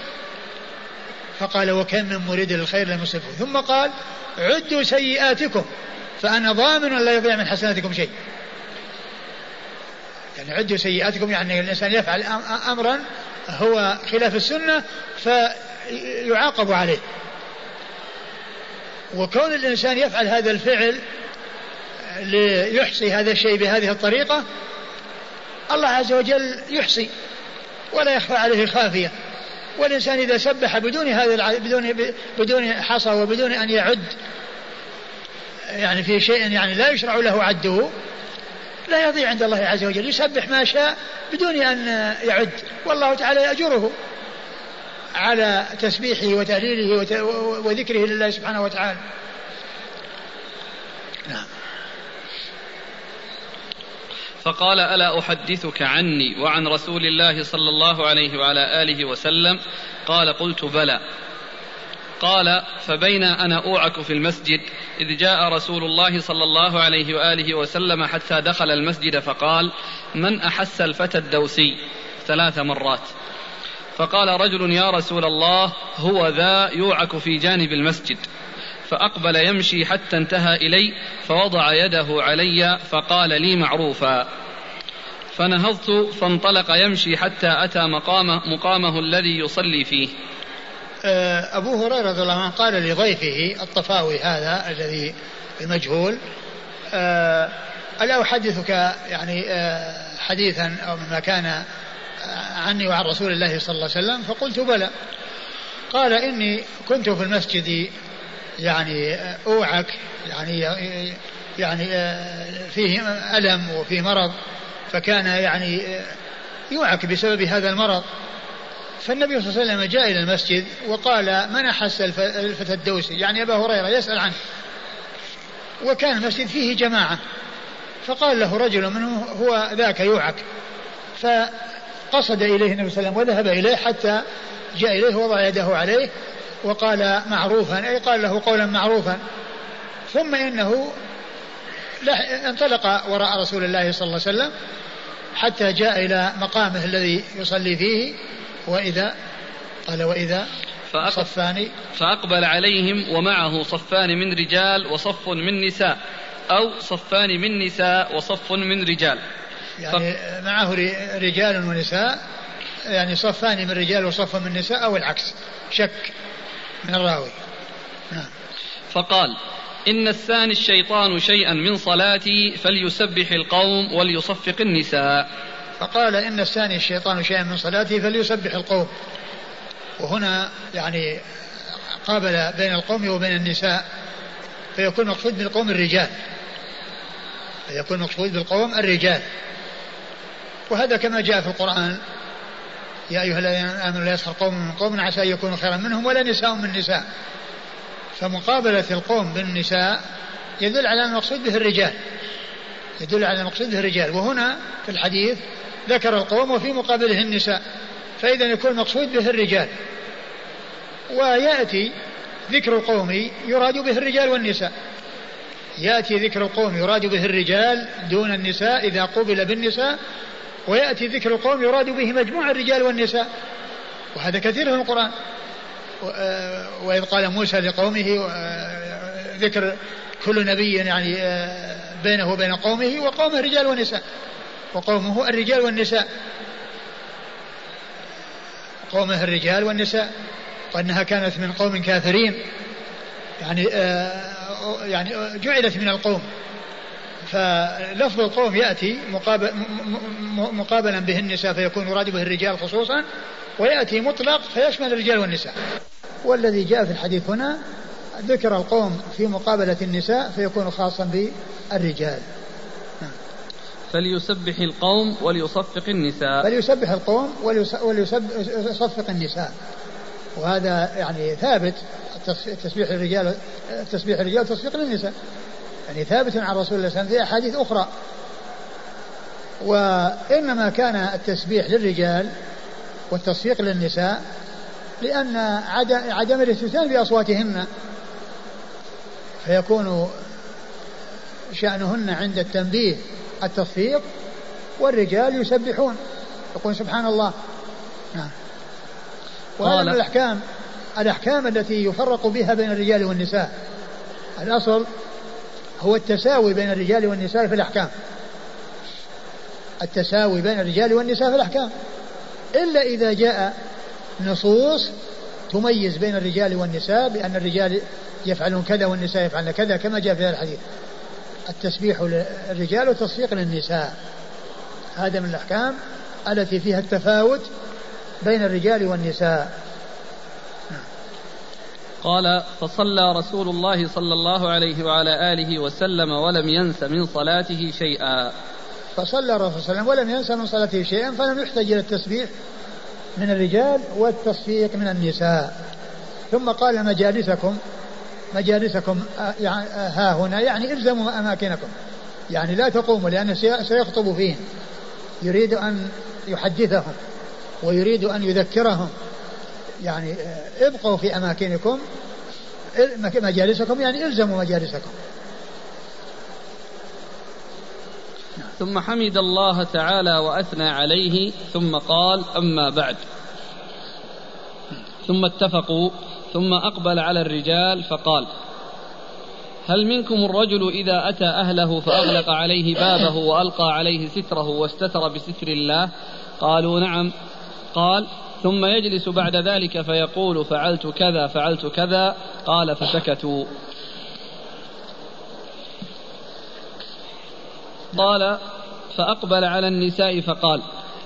فقال وكم من مريد للخير لم يصبه ثم قال عدوا سيئاتكم فأنا ضامن لا يضيع من حسناتكم شيء. يعني عدوا سيئاتكم يعني الإنسان يفعل أمرا هو خلاف السنة فيعاقب عليه. وكون الإنسان يفعل هذا الفعل ليحصي هذا الشيء بهذه الطريقة الله عز وجل يحصي ولا يخفى عليه خافية. والإنسان إذا سبح بدون هذا بدون بدون حصى وبدون أن يعد يعني في شيء يعني لا يشرع له عده لا يضيع عند الله عز وجل يسبح ما شاء بدون أن يعد. والله تعالى يأجره. على تسبيحه وتهليله وذكره لله سبحانه وتعالى. نعم. فقال ألا أحدثك عني وعن رسول الله صلى الله عليه وعلى آله وسلم؟ قال قلت بلى. قال فبين أنا أوعك في المسجد إذ جاء رسول الله صلى الله عليه وآله وسلم حتى دخل المسجد فقال من أحس الفتى الدوسي؟ ثلاث مرات. فقال رجل يا رسول الله هو ذا يوعك في جانب المسجد. فأقبل يمشي حتى انتهى إلي فوضع يده علي فقال لي معروفا. فنهضت فانطلق يمشي حتى أتى مقامه, مقامه الذي يصلي فيه. آه، أبو هريرة رضي الله عنه قال لضيفه الطفاوي هذا الذي المجهول آه، ألا أحدثك يعني آه، حديثا أو مما كان عني وعن رسول الله صلى الله عليه وسلم فقلت بلى. قال إني كنت في المسجد يعني أوعك يعني يعني فيه ألم وفيه مرض فكان يعني يوعك بسبب هذا المرض. فالنبي صلى الله عليه وسلم جاء إلى المسجد وقال من أحس الفتى الدوسي يعني أبا هريرة يسأل عنه. وكان المسجد فيه جماعة فقال له رجل منهم هو ذاك يوعك. فقصد إليه النبي صلى الله عليه وسلم وذهب إليه حتى جاء إليه ووضع يده عليه وقال معروفا أي قال له قولا معروفا. ثم إنه انطلق وراء رسول الله صلى الله عليه وسلم حتى جاء إلى مقامه الذي يصلي فيه وإذا قال وإذا صفان. فأقبل عليهم ومعه صفان من رجال وصف من نساء أو صفان من نساء وصف من رجال. يعني. معه رجال ونساء يعني صفان من رجال وصف من نساء أو العكس شك من الراوي. نعم. فقال إن الثاني الشيطان شيئا من صلاتي فليسبح القوم وليصفق النساء. فقال إن الثاني الشيطان شيئا من صلاتي فليسبح القوم. وهنا يعني قابل بين القوم وبين النساء فيكون مقصود بالقوم الرجال. فيكون مقصود بالقوم الرجال. وهذا كما جاء في القرآن. يا أيها الذين آمنوا لا يسخر قوم من قوم عسى أن يكونوا خيرا منهم ولا نساء من نساء. فمقابلة القوم بالنساء يدل على المقصود به الرجال. يدل على المقصود به الرجال. وهنا في الحديث ذكر القوم وفي مقابله النساء. فإذا يكون المقصود به الرجال. ويأتي ذكر القوم يراد به الرجال والنساء. يأتي ذكر القوم يراد به الرجال دون النساء إذا قبل بالنساء ويأتي ذكر القوم يراد به مجموع الرجال والنساء. وهذا كثير في القرآن. آه، وإذ قال موسى لقومه آه، ذكر كل نبي يعني آه، بينه وبين قومه وقومه رجال ونساء. وقومه الرجال والنساء. قومه الرجال والنساء. وأنها كانت من قوم كافرين. يعني يعني جعلت من القوم. فلفظ القوم يأتي مقابل مقابلا به النساء فيكون يراد به الرجال خصوصا ويأتي مطلق فيشمل الرجال والنساء. والذي جاء في الحديث هنا ذكر القوم في مقابلة النساء فيكون خاصا بالرجال. نعم. فليسبح القوم وليصفق النساء. فليسبح القوم وليصفق النساء. وهذا يعني ثابت تسبيح الرجال تسبيح الرجال وتصفيق النساء يعني ثابت عن رسول الله صلى الله عليه وسلم في أحاديث أخرى. وإنما كان التسبيح للرجال والتصفيق للنساء لأن عدم الاستثناء بأصواتهن. فيكون شأنهن عند التنبيه التصفيق والرجال يسبحون. يقول سبحان الله. نعم. وهذا من الأحكام الأحكام التي يفرق بها بين الرجال والنساء. الأصل هو التساوي بين الرجال والنساء في الأحكام. التساوي بين الرجال والنساء في الأحكام. إلا إذا جاء نصوص تميز بين الرجال والنساء بأن الرجال يفعلون كذا والنساء يفعلن كذا كما جاء في هذا الحديث. التسبيح للرجال والتصفيق للنساء. هذا من الأحكام التي فيها التفاوت بين الرجال والنساء. قال فصلى رسول الله صلى الله عليه وعلى آله وسلم ولم ينس من صلاته شيئا. فصلى الرسول صلى الله عليه وسلم ولم ينس من صلاته شيئا فلم يحتج إلى التسبيح من الرجال والتصفيق من النساء. ثم قال مجالسكم مجالسكم آه، يعني آه، ها هنا يعني إلزموا أماكنكم. يعني لا تقوموا لأنه سيخطب فيهم. يريد أن يحدثهم ويريد أن يذكرهم. يعني آه، ابقوا في أماكنكم مجالسكم يعني إلزموا مجالسكم. ثم حمد الله تعالى وأثنى عليه ثم قال أما بعد. ثم اتفقوا ثم أقبل على الرجال فقال هل منكم الرجل إذا أتى أهله فأغلق عليه بابه وألقى عليه ستره واستتر بستر الله؟ قالوا نعم. قال ثم يجلس بعد ذلك فيقول فعلت كذا فعلت كذا قال فسكتوا. قال فأقبل على النساء فقال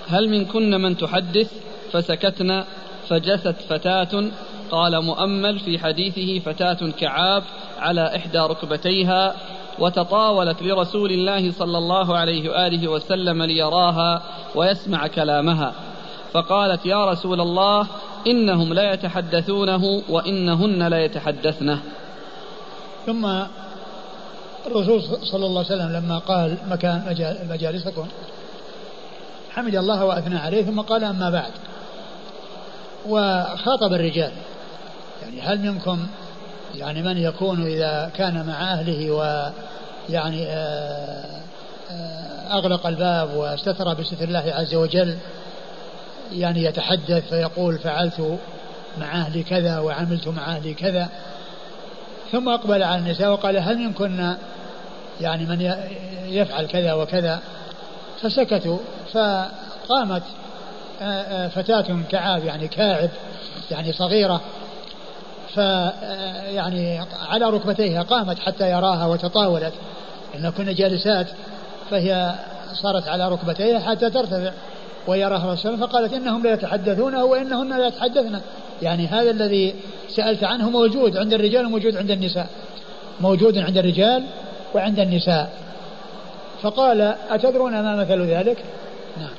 هل منكن من تحدث؟ فسكتنا فجست فتاة. قال مؤمل في حديثه فتاة كعاب على إحدى ركبتيها وتطاولت لرسول الله صلى الله عليه وآله وسلم ليراها ويسمع كلامها. فقالت يا رسول الله إنهم لا يتحدثونه وإنهن لا يتحدثنه. ثم الرسول صلى الله عليه وسلم لما قال مكان مجالسكم حمد الله وأثنى عليه ثم قال أما بعد. وخاطب الرجال يعني هل منكم يعني من يكون إذا كان مع أهله ويعني آه، آه، أغلق الباب واستتر بستر الله عز وجل يعني يتحدث فيقول فعلت مع أهلي كذا وعملت مع أهلي كذا ثم أقبل على النساء وقال هل منكن يعني من يفعل كذا وكذا؟ فسكتوا فقامت آه، آه، فتاة كعاب يعني كاعب يعني صغيرة ف آه، يعني على ركبتيها قامت حتى يراها وتطاولت إن كنا جالسات فهي صارت على ركبتيها حتى ترتفع. ويراها الرسول فقالت إنهم لا يتحدثون وإنهن لا يتحدثن. يعني هذا الذي سألت عنه موجود عند الرجال وموجود عند النساء. موجود عند الرجال وعند النساء. فقال أتدرون ما مثل ذلك؟ نعم.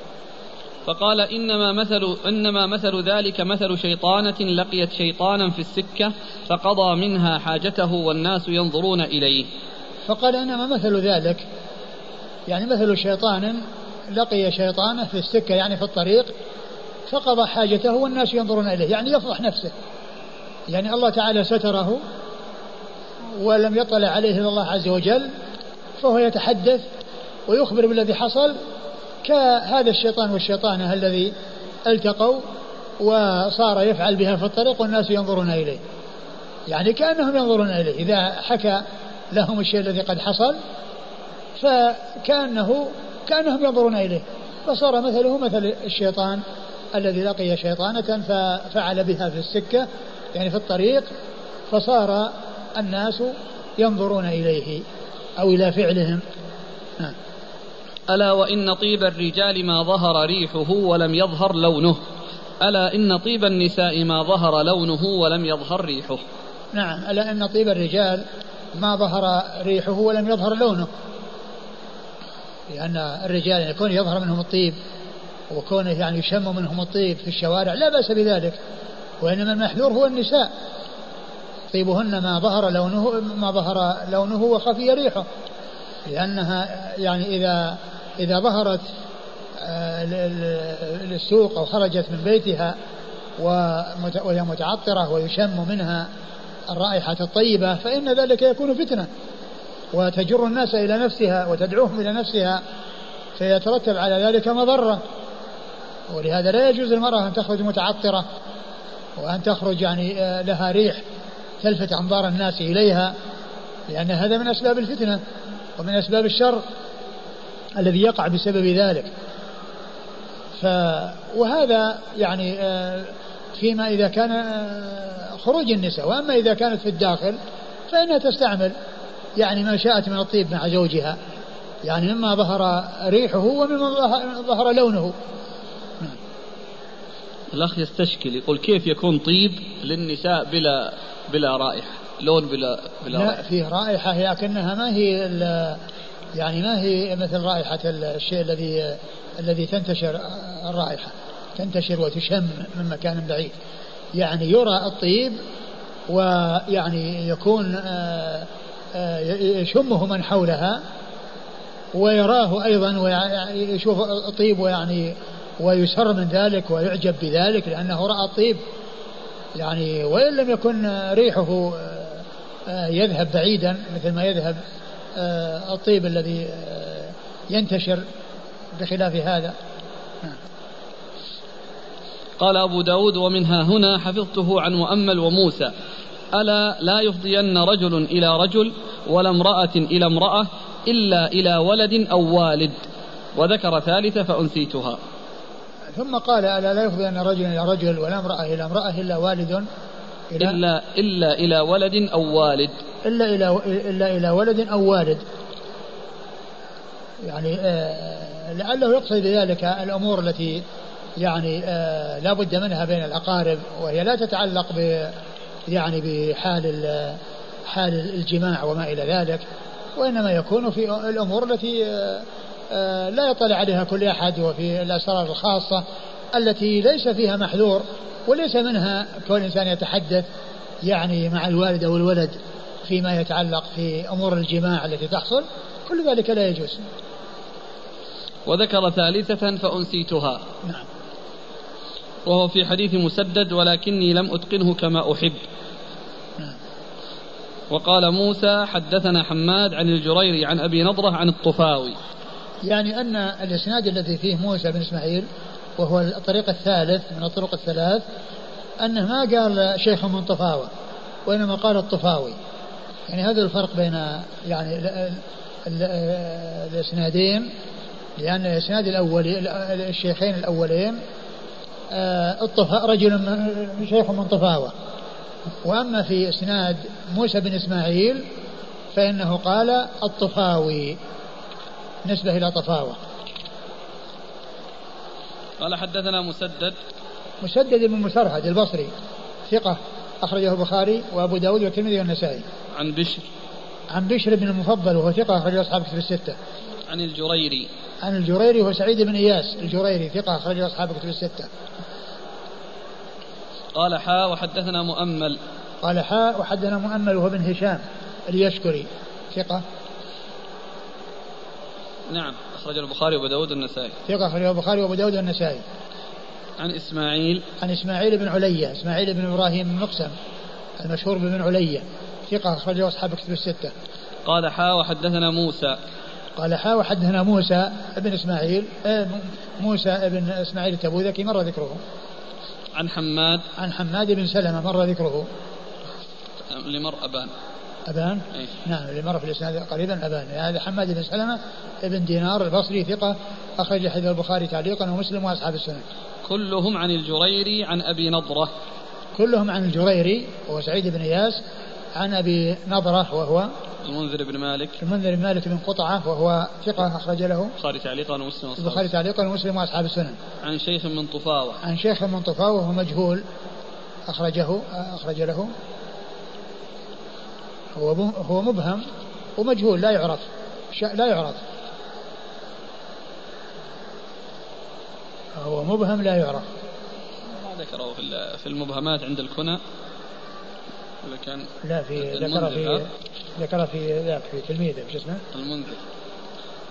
فقال إنما مثل إنما مثل ذلك مثل شيطانة لقيت شيطانا في السكة فقضى منها حاجته والناس ينظرون إليه. فقال إنما مثل ذلك؟ يعني مثل شيطان لقي شيطانا في السكة يعني في الطريق فقضى حاجته والناس ينظرون إليه يعني يفضح نفسه. يعني الله تعالى ستره ولم يطلع عليه إلا الله عز وجل فهو يتحدث ويخبر بالذي حصل كهذا الشيطان والشيطانة الذي التقوا وصار يفعل بها في الطريق والناس ينظرون إليه. يعني كأنهم ينظرون إليه. إذا حكى لهم الشيء الذي قد حصل فكأنه كأنهم ينظرون إليه. فصار مثله مثل الشيطان الذي لقي شيطانة ففعل بها في السكة يعني في الطريق فصار الناس ينظرون إليه أو إلى فعلهم. نعم. ألا وإن طيب الرجال ما ظهر ريحه ولم يظهر لونه. ألا إن طيب النساء ما ظهر لونه ولم يظهر ريحه. نعم. ألا إن طيب الرجال ما ظهر ريحه ولم يظهر لونه. لأن الرجال يكون يظهر منهم الطيب وكونه يعني يشم منهم الطيب في الشوارع لا بأس بذلك وإنما المحذور هو النساء. طيبهن ما ظهر لونه ما ظهر لونه وخفي ريحه لأنها يعني إذا إذا ظهرت آه، للسوق أو خرجت من بيتها وهي متعطرة ويشم منها الرائحة الطيبة فإن ذلك يكون فتنة. وتجر الناس إلى نفسها وتدعوهم إلى نفسها فيترتب على ذلك مضرة. ولهذا لا يجوز للمرأة أن تخرج متعطرة وأن تخرج يعني آه، لها ريح تلفت أنظار الناس إليها لأن هذا من أسباب الفتنة ومن أسباب الشر الذي يقع بسبب ذلك. ف وهذا يعني آه، فيما إذا كان آه، خروج النساء وأما إذا كانت في الداخل فإنها تستعمل. يعني ما شاءت من الطيب مع زوجها. يعني مما ظهر ريحه ومما ظهر لونه. الأخ يستشكل يقول كيف يكون طيب للنساء بلا بلا رائحة؟ لون بلا بلا لا رائحة. فيه رائحة لكنها ما هي يعني ما هي مثل رائحة الشيء الذي الذي تنتشر الرائحة. تنتشر وتشم من مكان بعيد. يعني يرى الطيب ويعني يكون آه، يشمه من حولها ويراه أيضا ويشوف الطيب ويعني ويسر من ذلك ويعجب بذلك لأنه رأى الطيب. يعني وإن لم يكن ريحه آه، يذهب بعيدا مثل ما يذهب الطيب الذي ينتشر بخلاف هذا. قال أبو داود ومنها هنا حفظته عن مؤمل وموسى. ألا لا يفضين رجل إلى رجل ولا امرأة إلى امرأة إلا إلى ولد أو والد. وذكر ثالثة فأنسيتها. ثم قال ألا لا يفضين رجل إلى رجل ولا امرأة إلى امرأة إلا والد إلى إلا إلا إلى ولد أو والد. إلا إلى إلا إلى ولد أو والد. يعني آه لعله يقصد بذلك الأمور التي يعني آه لا بد منها بين الأقارب وهي لا تتعلق ب يعني بحال حال الجماع وما إلى ذلك وإنما يكون في الأمور التي آه آه لا يطلع عليها كل أحد وفي الأسرار الخاصة التي ليس فيها محذور وليس منها كون الإنسان يتحدث يعني مع الوالد أو الولد فيما يتعلق في أمور الجماع التي تحصل كل ذلك لا يجوز. وذكر ثالثة فأنسيتها. نعم. وهو في حديث مسدد ولكني لم أتقنه كما أحب. وقال موسى حدثنا حماد عن الجريري عن أبي نضرة عن الطفاوي. يعني أن الإسناد الذي فيه موسى بن إسماعيل وهو الطريق الثالث من الطرق الثلاث أنه ما قال شيخ من طفاوة وإنما قال الطفاوي. يعني هذا الفرق بين يعني الإسنادين لأن الإسناد الأولي الشيخين الأولين آه، الطفا رجل شيخ من طفاوة. وأما في إسناد موسى بن إسماعيل فإنه قال الطفاوي نسبة إلى طفاوة. قال حدثنا مسدد. مسدد بن مسرهد البصري ثقة أخرجه البخاري وأبو داود والترمذي والنسائي. عن بشر. عن بشر بن المفضل وهو ثقة أخرجه أصحاب كتب الستة. عن الجريري. عن الجريري هو سعيد بن إياس الجريري ثقة أخرجه أصحاب كتب الستة. قال حاء وحدثنا مؤمل. قال حاء وحدثنا مؤمل وهو بن هشام اليشكري. ثقة. نعم أخرج البخاري وأبو داود والنسائي. ثقة أخرج البخاري وأبو داود والنسائي. عن إسماعيل. عن إسماعيل بن علية إسماعيل بن إبراهيم المقسم المشهور بن علية. ثقة أخرجه أصحاب كتب الستة. قال حاء وحدثنا موسى. قال حا وحدثنا موسى بن إسماعيل آه، موسى بن إسماعيل التبوذكي مر ذكره. عن حماد. عن حماد بن سلمة مر ذكره؟ اللي مر أبان. أبان؟ أي. نعم اللي مر في الإسناد قريبا أبان. هذا حماد بن سلمة ابن دينار البصري ثقة أخرج حديث البخاري تعليقا ومسلم وأصحاب السنة. كلهم عن الجريري عن أبي نضرة. كلهم عن الجريري وهو سعيد بن إياس عن أبي نضرة وهو المنذر بن مالك. المنذر بن مالك بن قطعة وهو ثقة أخرج له. البخاري تعليقا ومسلم البخاري تعليقا ومسلم وأصحاب السنن. عن شيخ من طفاوة. عن شيخ من طفاوة وهو مجهول أخرجه أخرج له. هو هو مبهم ومجهول لا يعرف. لا يعرف. هو مبهم لا يعرف. ما ذكره في المبهمات عند الكنى. كان لا في ذكر في ذكر في ذاك في تلميذه شو اسمه؟ المنذر.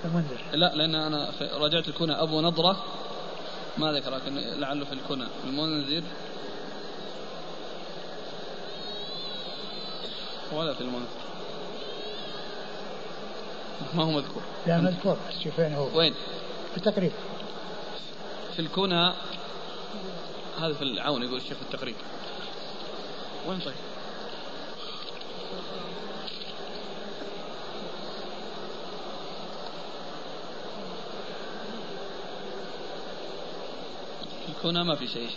المنذر. لا لأن أنا راجعت الكنى. أبو نضرة ما ذكر لكن لعله في الكنى. المنذر. ولا في المنذر. ما هو مذكور؟ لا مذكور. بس شوف وين هو. وين؟ في التقريب. في الكنى. هذا في العون يقول الشيخ في التقريب. وين طيب؟ الكنى ما في شيء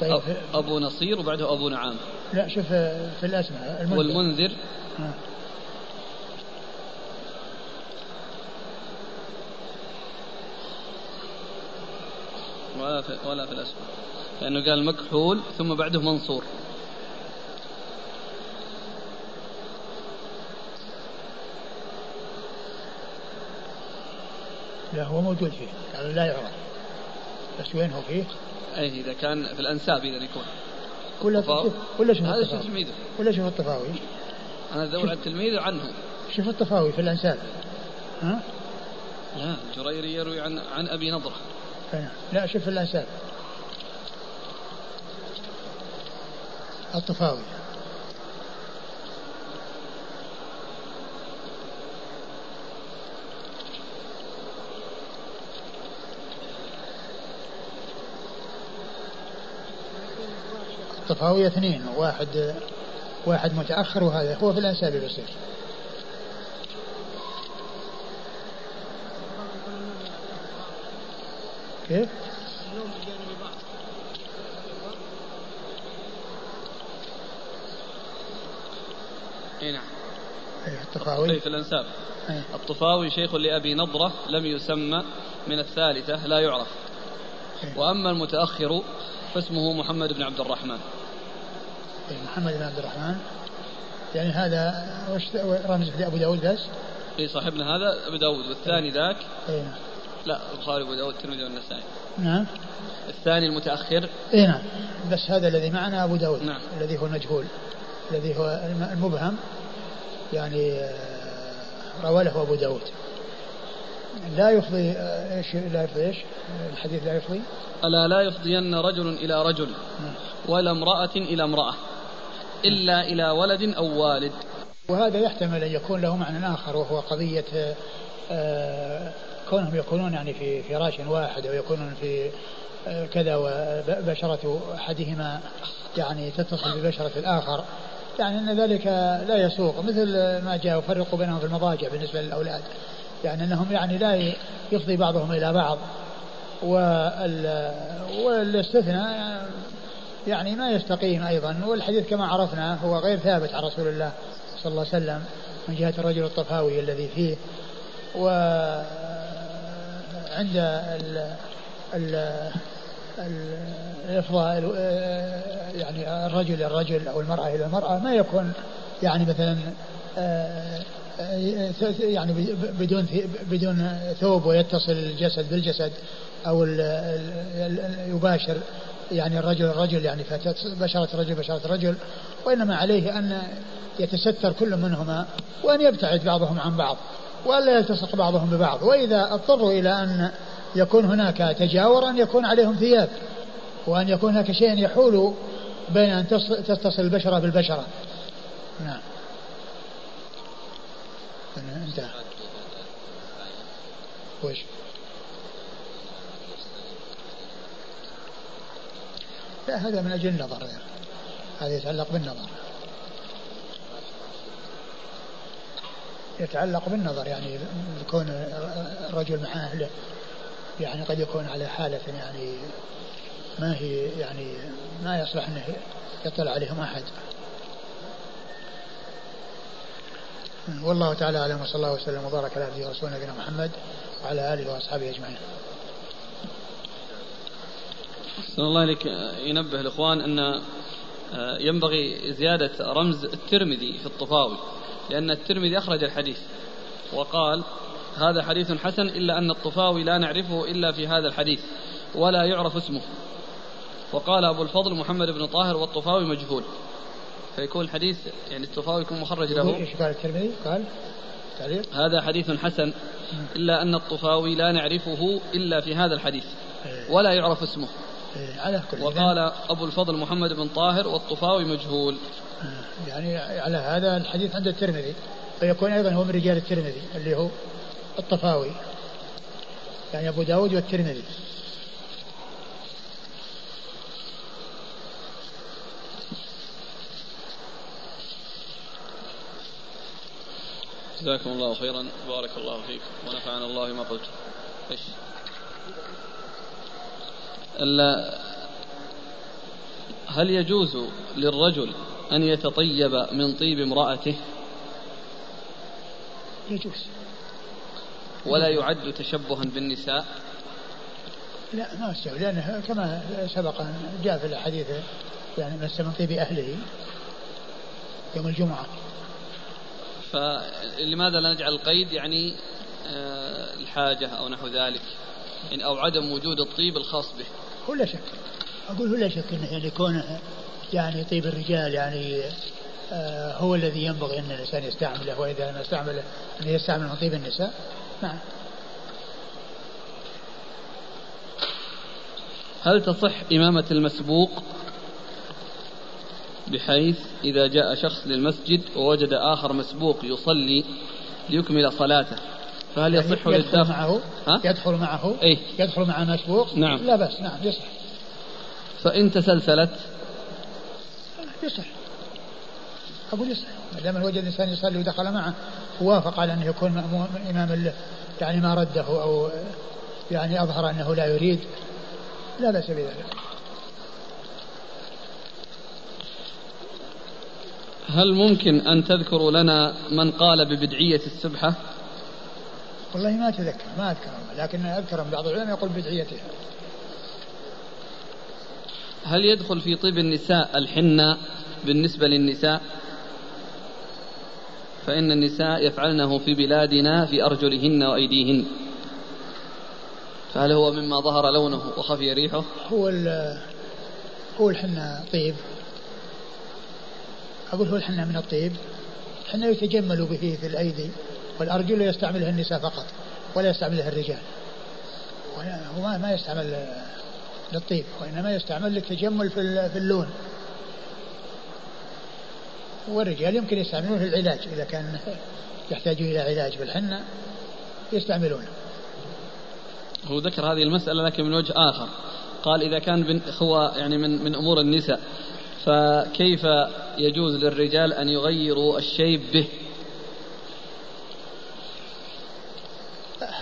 طيب أبو نصير وبعده أبو نعام. لا شوف في الأسماء المنذر. والمنذر. آه. ولا في ولا في الأسماء. لأنه قال مكحول ثم بعده منصور. لا هو موجود فيه يعني لا يعرف. بس وين هو فيه؟ أي إذا كان في الأنساب إذا يكون. ولا ولا شوف هذا شوف تلميذه. ولا شوف الطفاوي أنا ادور على التلميذ عنه. شوف الطفاوي في الأنساب. ها؟ لا الجريري يروي عن عن أبي نضرة. لا شوف الأنساب. الطفاوي الطفاوي اثنين واحد واحد متأخر وهذا هو في الأنساب يصير كيف؟ إي نعم الطفاوي في الأنساب أيه. الطفاوي شيخ لأبي نضرة لم يسمى من الثالثة لا يعرف أيه. وأما المتأخر فاسمه محمد بن عبد الرحمن محمد بن عبد الرحمن. يعني هذا وش رمز أبو داود بس؟ إي صاحبنا هذا أبو داود والثاني ذاك؟ اي لا البخاري ابو داود الترمذي والنسائي. نعم. الثاني المتأخر؟ اي نعم. بس هذا الذي معنا أبو داود نعم. الذي هو المجهول الذي هو المبهم. يعني آه، روى له أبو داود. لا يفضي آه، إيش لا يفضي إيش؟ الحديث لا يفضي؟ ألا لا يفضين رجل إلى رجل نعم. ولا امرأة إلى امرأة. إلا إلى ولد أو والد. وهذا يحتمل أن يكون له معنى آخر وهو قضية آه، كونهم يكونون يعني في فراش واحد أو يكونون في آه، كذا وبشرة أحدهما يعني تتصل ببشرة الآخر. يعني أن ذلك لا يسوق مثل ما جاء يفرق بينهم في المضاجع بالنسبة للأولاد. يعني أنهم يعني لا يفضي بعضهم إلى بعض. والأستثناء يعني ما يستقيم أيضا. والحديث كما عرفنا هو غير ثابت عن رسول الله صلى الله عليه وسلم من جهة الرجل الطفاوي الذي فيه. وعند ال ال الإفضاء يعني الرجل الرجل أو المرأة إلى المرأة ما يكون يعني مثلا يعني بدون بدون ثوب ويتصل الجسد بالجسد أو يباشر يعني الرجل الرجل يعني بشرة الرجل بشرة الرجل وإنما عليه أن يتستر كل منهما وأن يبتعد بعضهم عن بعض وألا يلتصق بعضهم ببعض. وإذا اضطروا إلى أن يكون هناك تجاور أن يكون عليهم ثياب وأن يكون هناك شيء يحول بين أن تتصل البشرة بالبشرة. نعم. انتهى وش؟ هذا من أجل النظر. هذا يتعلق بالنظر. يتعلق بالنظر يعني يكون الرجل مع أهله. يعني قد يكون على حالة يعني ما هي يعني ما يصلح أنه يطلع عليهم أحد. والله تعالى أعلم وصلى الله وسلم وبارك على عبده ورسوله نبينا محمد وعلى آله وأصحابه أجمعين. أحسن الله إليك. ينبه الإخوان أن آه، ينبغي زيادة رمز الترمذي في الطفاوي لأن الترمذي أخرج الحديث وقال هذا حديث حسن إلا أن الطفاوي لا نعرفه إلا في هذا الحديث ولا يعرف اسمه. وقال أبو الفضل محمد بن طاهر والطفاوي مجهول. فيكون الحديث يعني الطفاوي يكون مخرج له. إيش قال الترمذي؟ قال تعليق. هذا حديث حسن إلا أن الطفاوي لا نعرفه إلا في هذا الحديث إيه. ولا يعرف اسمه. على كل وقال أبو الفضل محمد بن طاهر والطفاوي مجهول. آه، يعني على هذا الحديث عند الترمذي. فيكون أيضا هو من رجال الترمذي اللي هو الطفاوي. يعني أبو داود والترمذي. جزاكم الله خيرا. بارك الله فيكم ونفعنا الله ما قلت. إيش؟ هل يجوز للرجل أن يتطيب من طيب امرأته؟ يجوز. ولا يعد تشبها بالنساء؟ لا ما استوى لأنه كما سبق جاء في الحديث يعني مس من طيب أهله يوم الجمعة. فلماذا لا نجعل القيد يعني آه، الحاجة أو نحو ذلك؟ يعني أو عدم وجود الطيب الخاص به. هو لا شك. أقول هو لا شك أنه يعني كونه يعني طيب الرجال يعني آه هو الذي ينبغي أن الإنسان يستعمله وإذا ما استعمله أن يستعمل من طيب النساء. نعم. هل تصح إمامة المسبوق بحيث إذا جاء شخص للمسجد ووجد آخر مسبوق يصلي ليكمل صلاته؟ فهل يصح يدخل للدفع معه ها؟ يدخل معه أي يدخل مع مسبوق نعم. لا بس نعم يصح. فإن تسلسلت؟ يصح. أقول يصح. ما دام وجد الإنسان يصلي ودخل معه ووافق على أنه يكون إماما له يعني ما رده أو يعني أظهر أنه لا يريد. لا بأس بذلك. هل ممكن أن تذكروا لنا من قال ببدعية السبحة؟ والله ما أتذكر ما أذكر لكن أذكر بعض العلماء يقول بدعيتها هل يدخل في طيب النساء الحنة بالنسبة للنساء؟ فإن النساء يفعلنه في بلادنا في أرجلهن وأيديهن. فهل هو مما ظهر لونه وخفي ريحه؟ هو هو الحنة طيب. أقول هو الحنة من الطيب. حنة يتجمل به في الأيدي. والأرجل يستعملها النساء فقط ولا يستعملها الرجال. هو ما يستعمل للطيب وإنما يستعمل للتجمل في اللون. والرجال يمكن يستعملونه في العلاج إذا كان يحتاج إلى علاج بالحنة يستعملونه. هو ذكر هذه المسألة لكن من وجه آخر. قال إذا كان هو يعني من من أمور النساء فكيف يجوز للرجال أن يغيروا الشيب به؟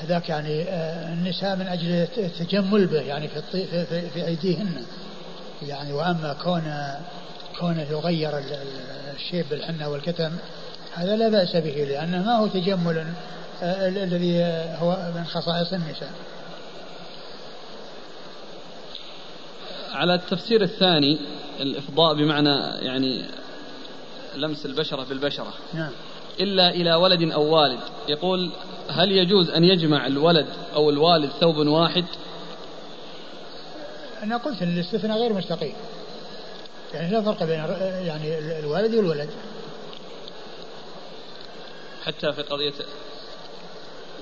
ذاك يعني آه، النساء من أجل التجمل به يعني في, في, في, في أيديهن. يعني وأما كون كونه يغير الشيب بالحنة والكتم هذا لا بأس به لأنه ما هو تجمل آه، الذي هو من خصائص النساء. على التفسير الثاني الإفضاء بمعنى يعني لمس البشرة بالبشرة. نعم. إلا إلى ولد أو والد. يقول هل يجوز أن يجمع الولد أو الوالد ثوب واحد؟ أنا قلت أن الاستثناء غير مستقيم. يعني لا فرق بين يعني الوالد والولد. حتى في قضية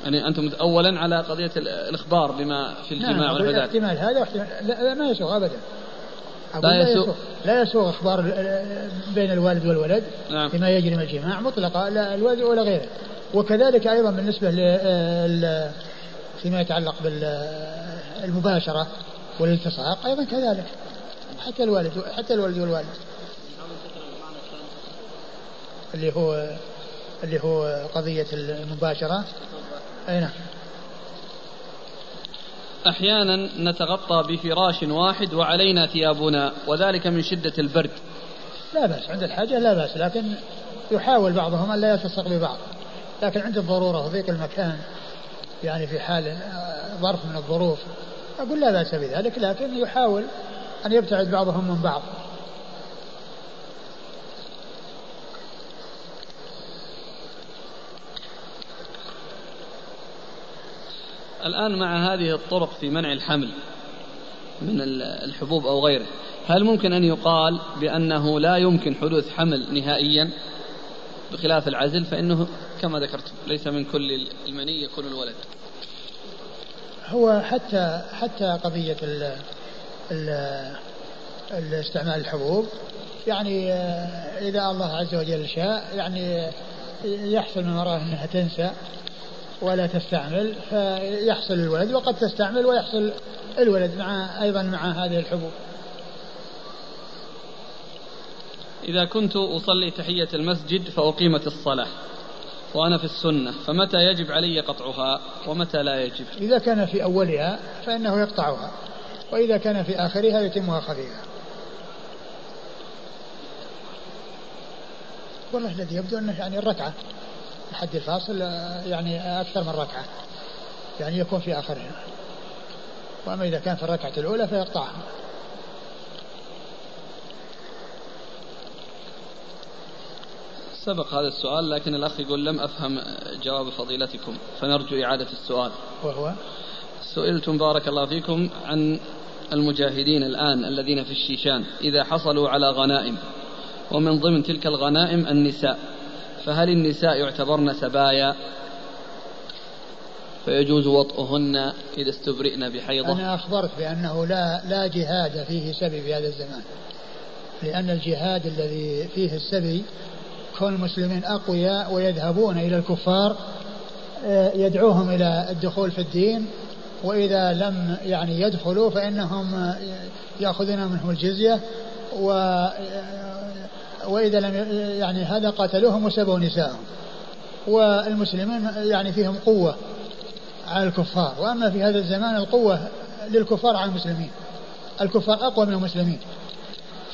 يعني أنتم أولا على قضية الإخبار بما في الجماع نعم احتمال هذا واحتمال لا, ما يسوغ أبدا. لا يسوغ لا يسوغ إخبار بين الوالد والولد نعم. فيما يجري من الجماع مطلقا لا الوالد ولا غيره. وكذلك أيضا بالنسبة ل فيما يتعلق بالمباشرة والالتصاق أيضا كذلك. حتى الوالد حتى الولد والوالد. اللي هو اللي هو قضية المباشرة. أي نعم. أحيانا نتغطى بفراش واحد وعلينا ثيابنا وذلك من شدة البرد. لا بأس عند الحاجة لا بأس لكن يحاول بعضهم أن لا يلتصق ببعض. لكن عند الضرورة وضيق المكان يعني في حال آه، ظرف من الظروف أقول لا بأس بذلك لكن يحاول أن يبتعد بعضهم من بعض. الآن مع هذه الطرق في منع الحمل من الحبوب أو غيره هل ممكن أن يقال بأنه لا يمكن حدوث حمل نهائيا بخلاف العزل؟ فإنه كما ذكرت ليس من كل المني يكون الولد. هو حتى حتى قضية ال ال الاستعمال الحبوب يعني إذا الله عز وجل شاء يعني يحصل من وراء أنها تنسى. ولا تستعمل فيحصل الولد وقد تستعمل ويحصل الولد مع أيضا مع هذه الحبوب. إذا كنت أصلي تحية المسجد فأقيمت الصلاة وأنا في السنة فمتى يجب علي قطعها ومتى لا يجب؟ إذا كان في أولها فإنه يقطعها وإذا كان في آخرها يتمها خفيفا. والله الذي يبدو أنه يعني الركعة الحد الفاصل يعني أكثر من ركعة. يعني يكون في آخرها. وأما إذا كان في الركعة الأولى فيقطعها. سبق هذا السؤال لكن الأخ يقول لم أفهم جواب فضيلتكم فنرجو إعادة السؤال. وهو؟ سئلتم بارك الله فيكم عن المجاهدين الآن الذين في الشيشان إذا حصلوا على غنائم. ومن ضمن تلك الغنائم النساء. فهل النساء يعتبرن سبايا؟ فيجوز وطئهن إذا استبرئن بحيضة. أنا أخبرت بأنه لا لا جهاد فيه سبي في هذا الزمان. لأن الجهاد الذي فيه السبي كون المسلمين أقوياء ويذهبون إلى الكفار آه، يدعوهم إلى الدخول في الدين وإذا لم يعني يدخلوا فإنهم يأخذون منهم الجزية و وإذا لم يعني هذا قاتلوهم وسبوا نساءهم. والمسلمين يعني فيهم قوة على الكفار. وأما في هذا الزمان القوة للكفار على المسلمين. الكفار أقوى من المسلمين.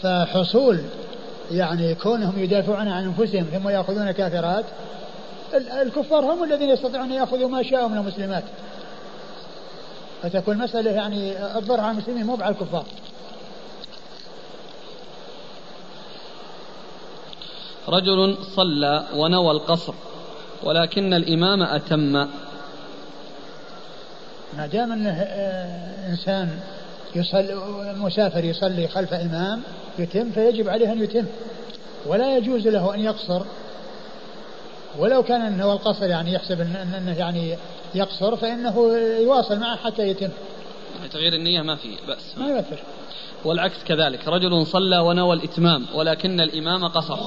فحصول يعني كونهم يدافعون عن أنفسهم ثم يأخذون كافرات الكفار هم الذين يستطيعون أن يأخذوا ما شاءوا من المسلمات. فتكون مسألة يعني الضر على المسلمين مو على الكفار. رجل صلى ونوى القصر ولكن الإمام أتم ما دام انه آه، إنسان يصلي مسافر يصلي خلف إمام يتم فيجب عليه أن يتم ولا يجوز له أن يقصر ولو كان أنه القصر يعني يحسب أنه يعني يقصر فإنه يواصل معه حتى يتم. تغيير النية ما في بأس. ما يؤثر. والعكس كذلك. رجل صلى ونوى الإتمام ولكن الإمام قصر.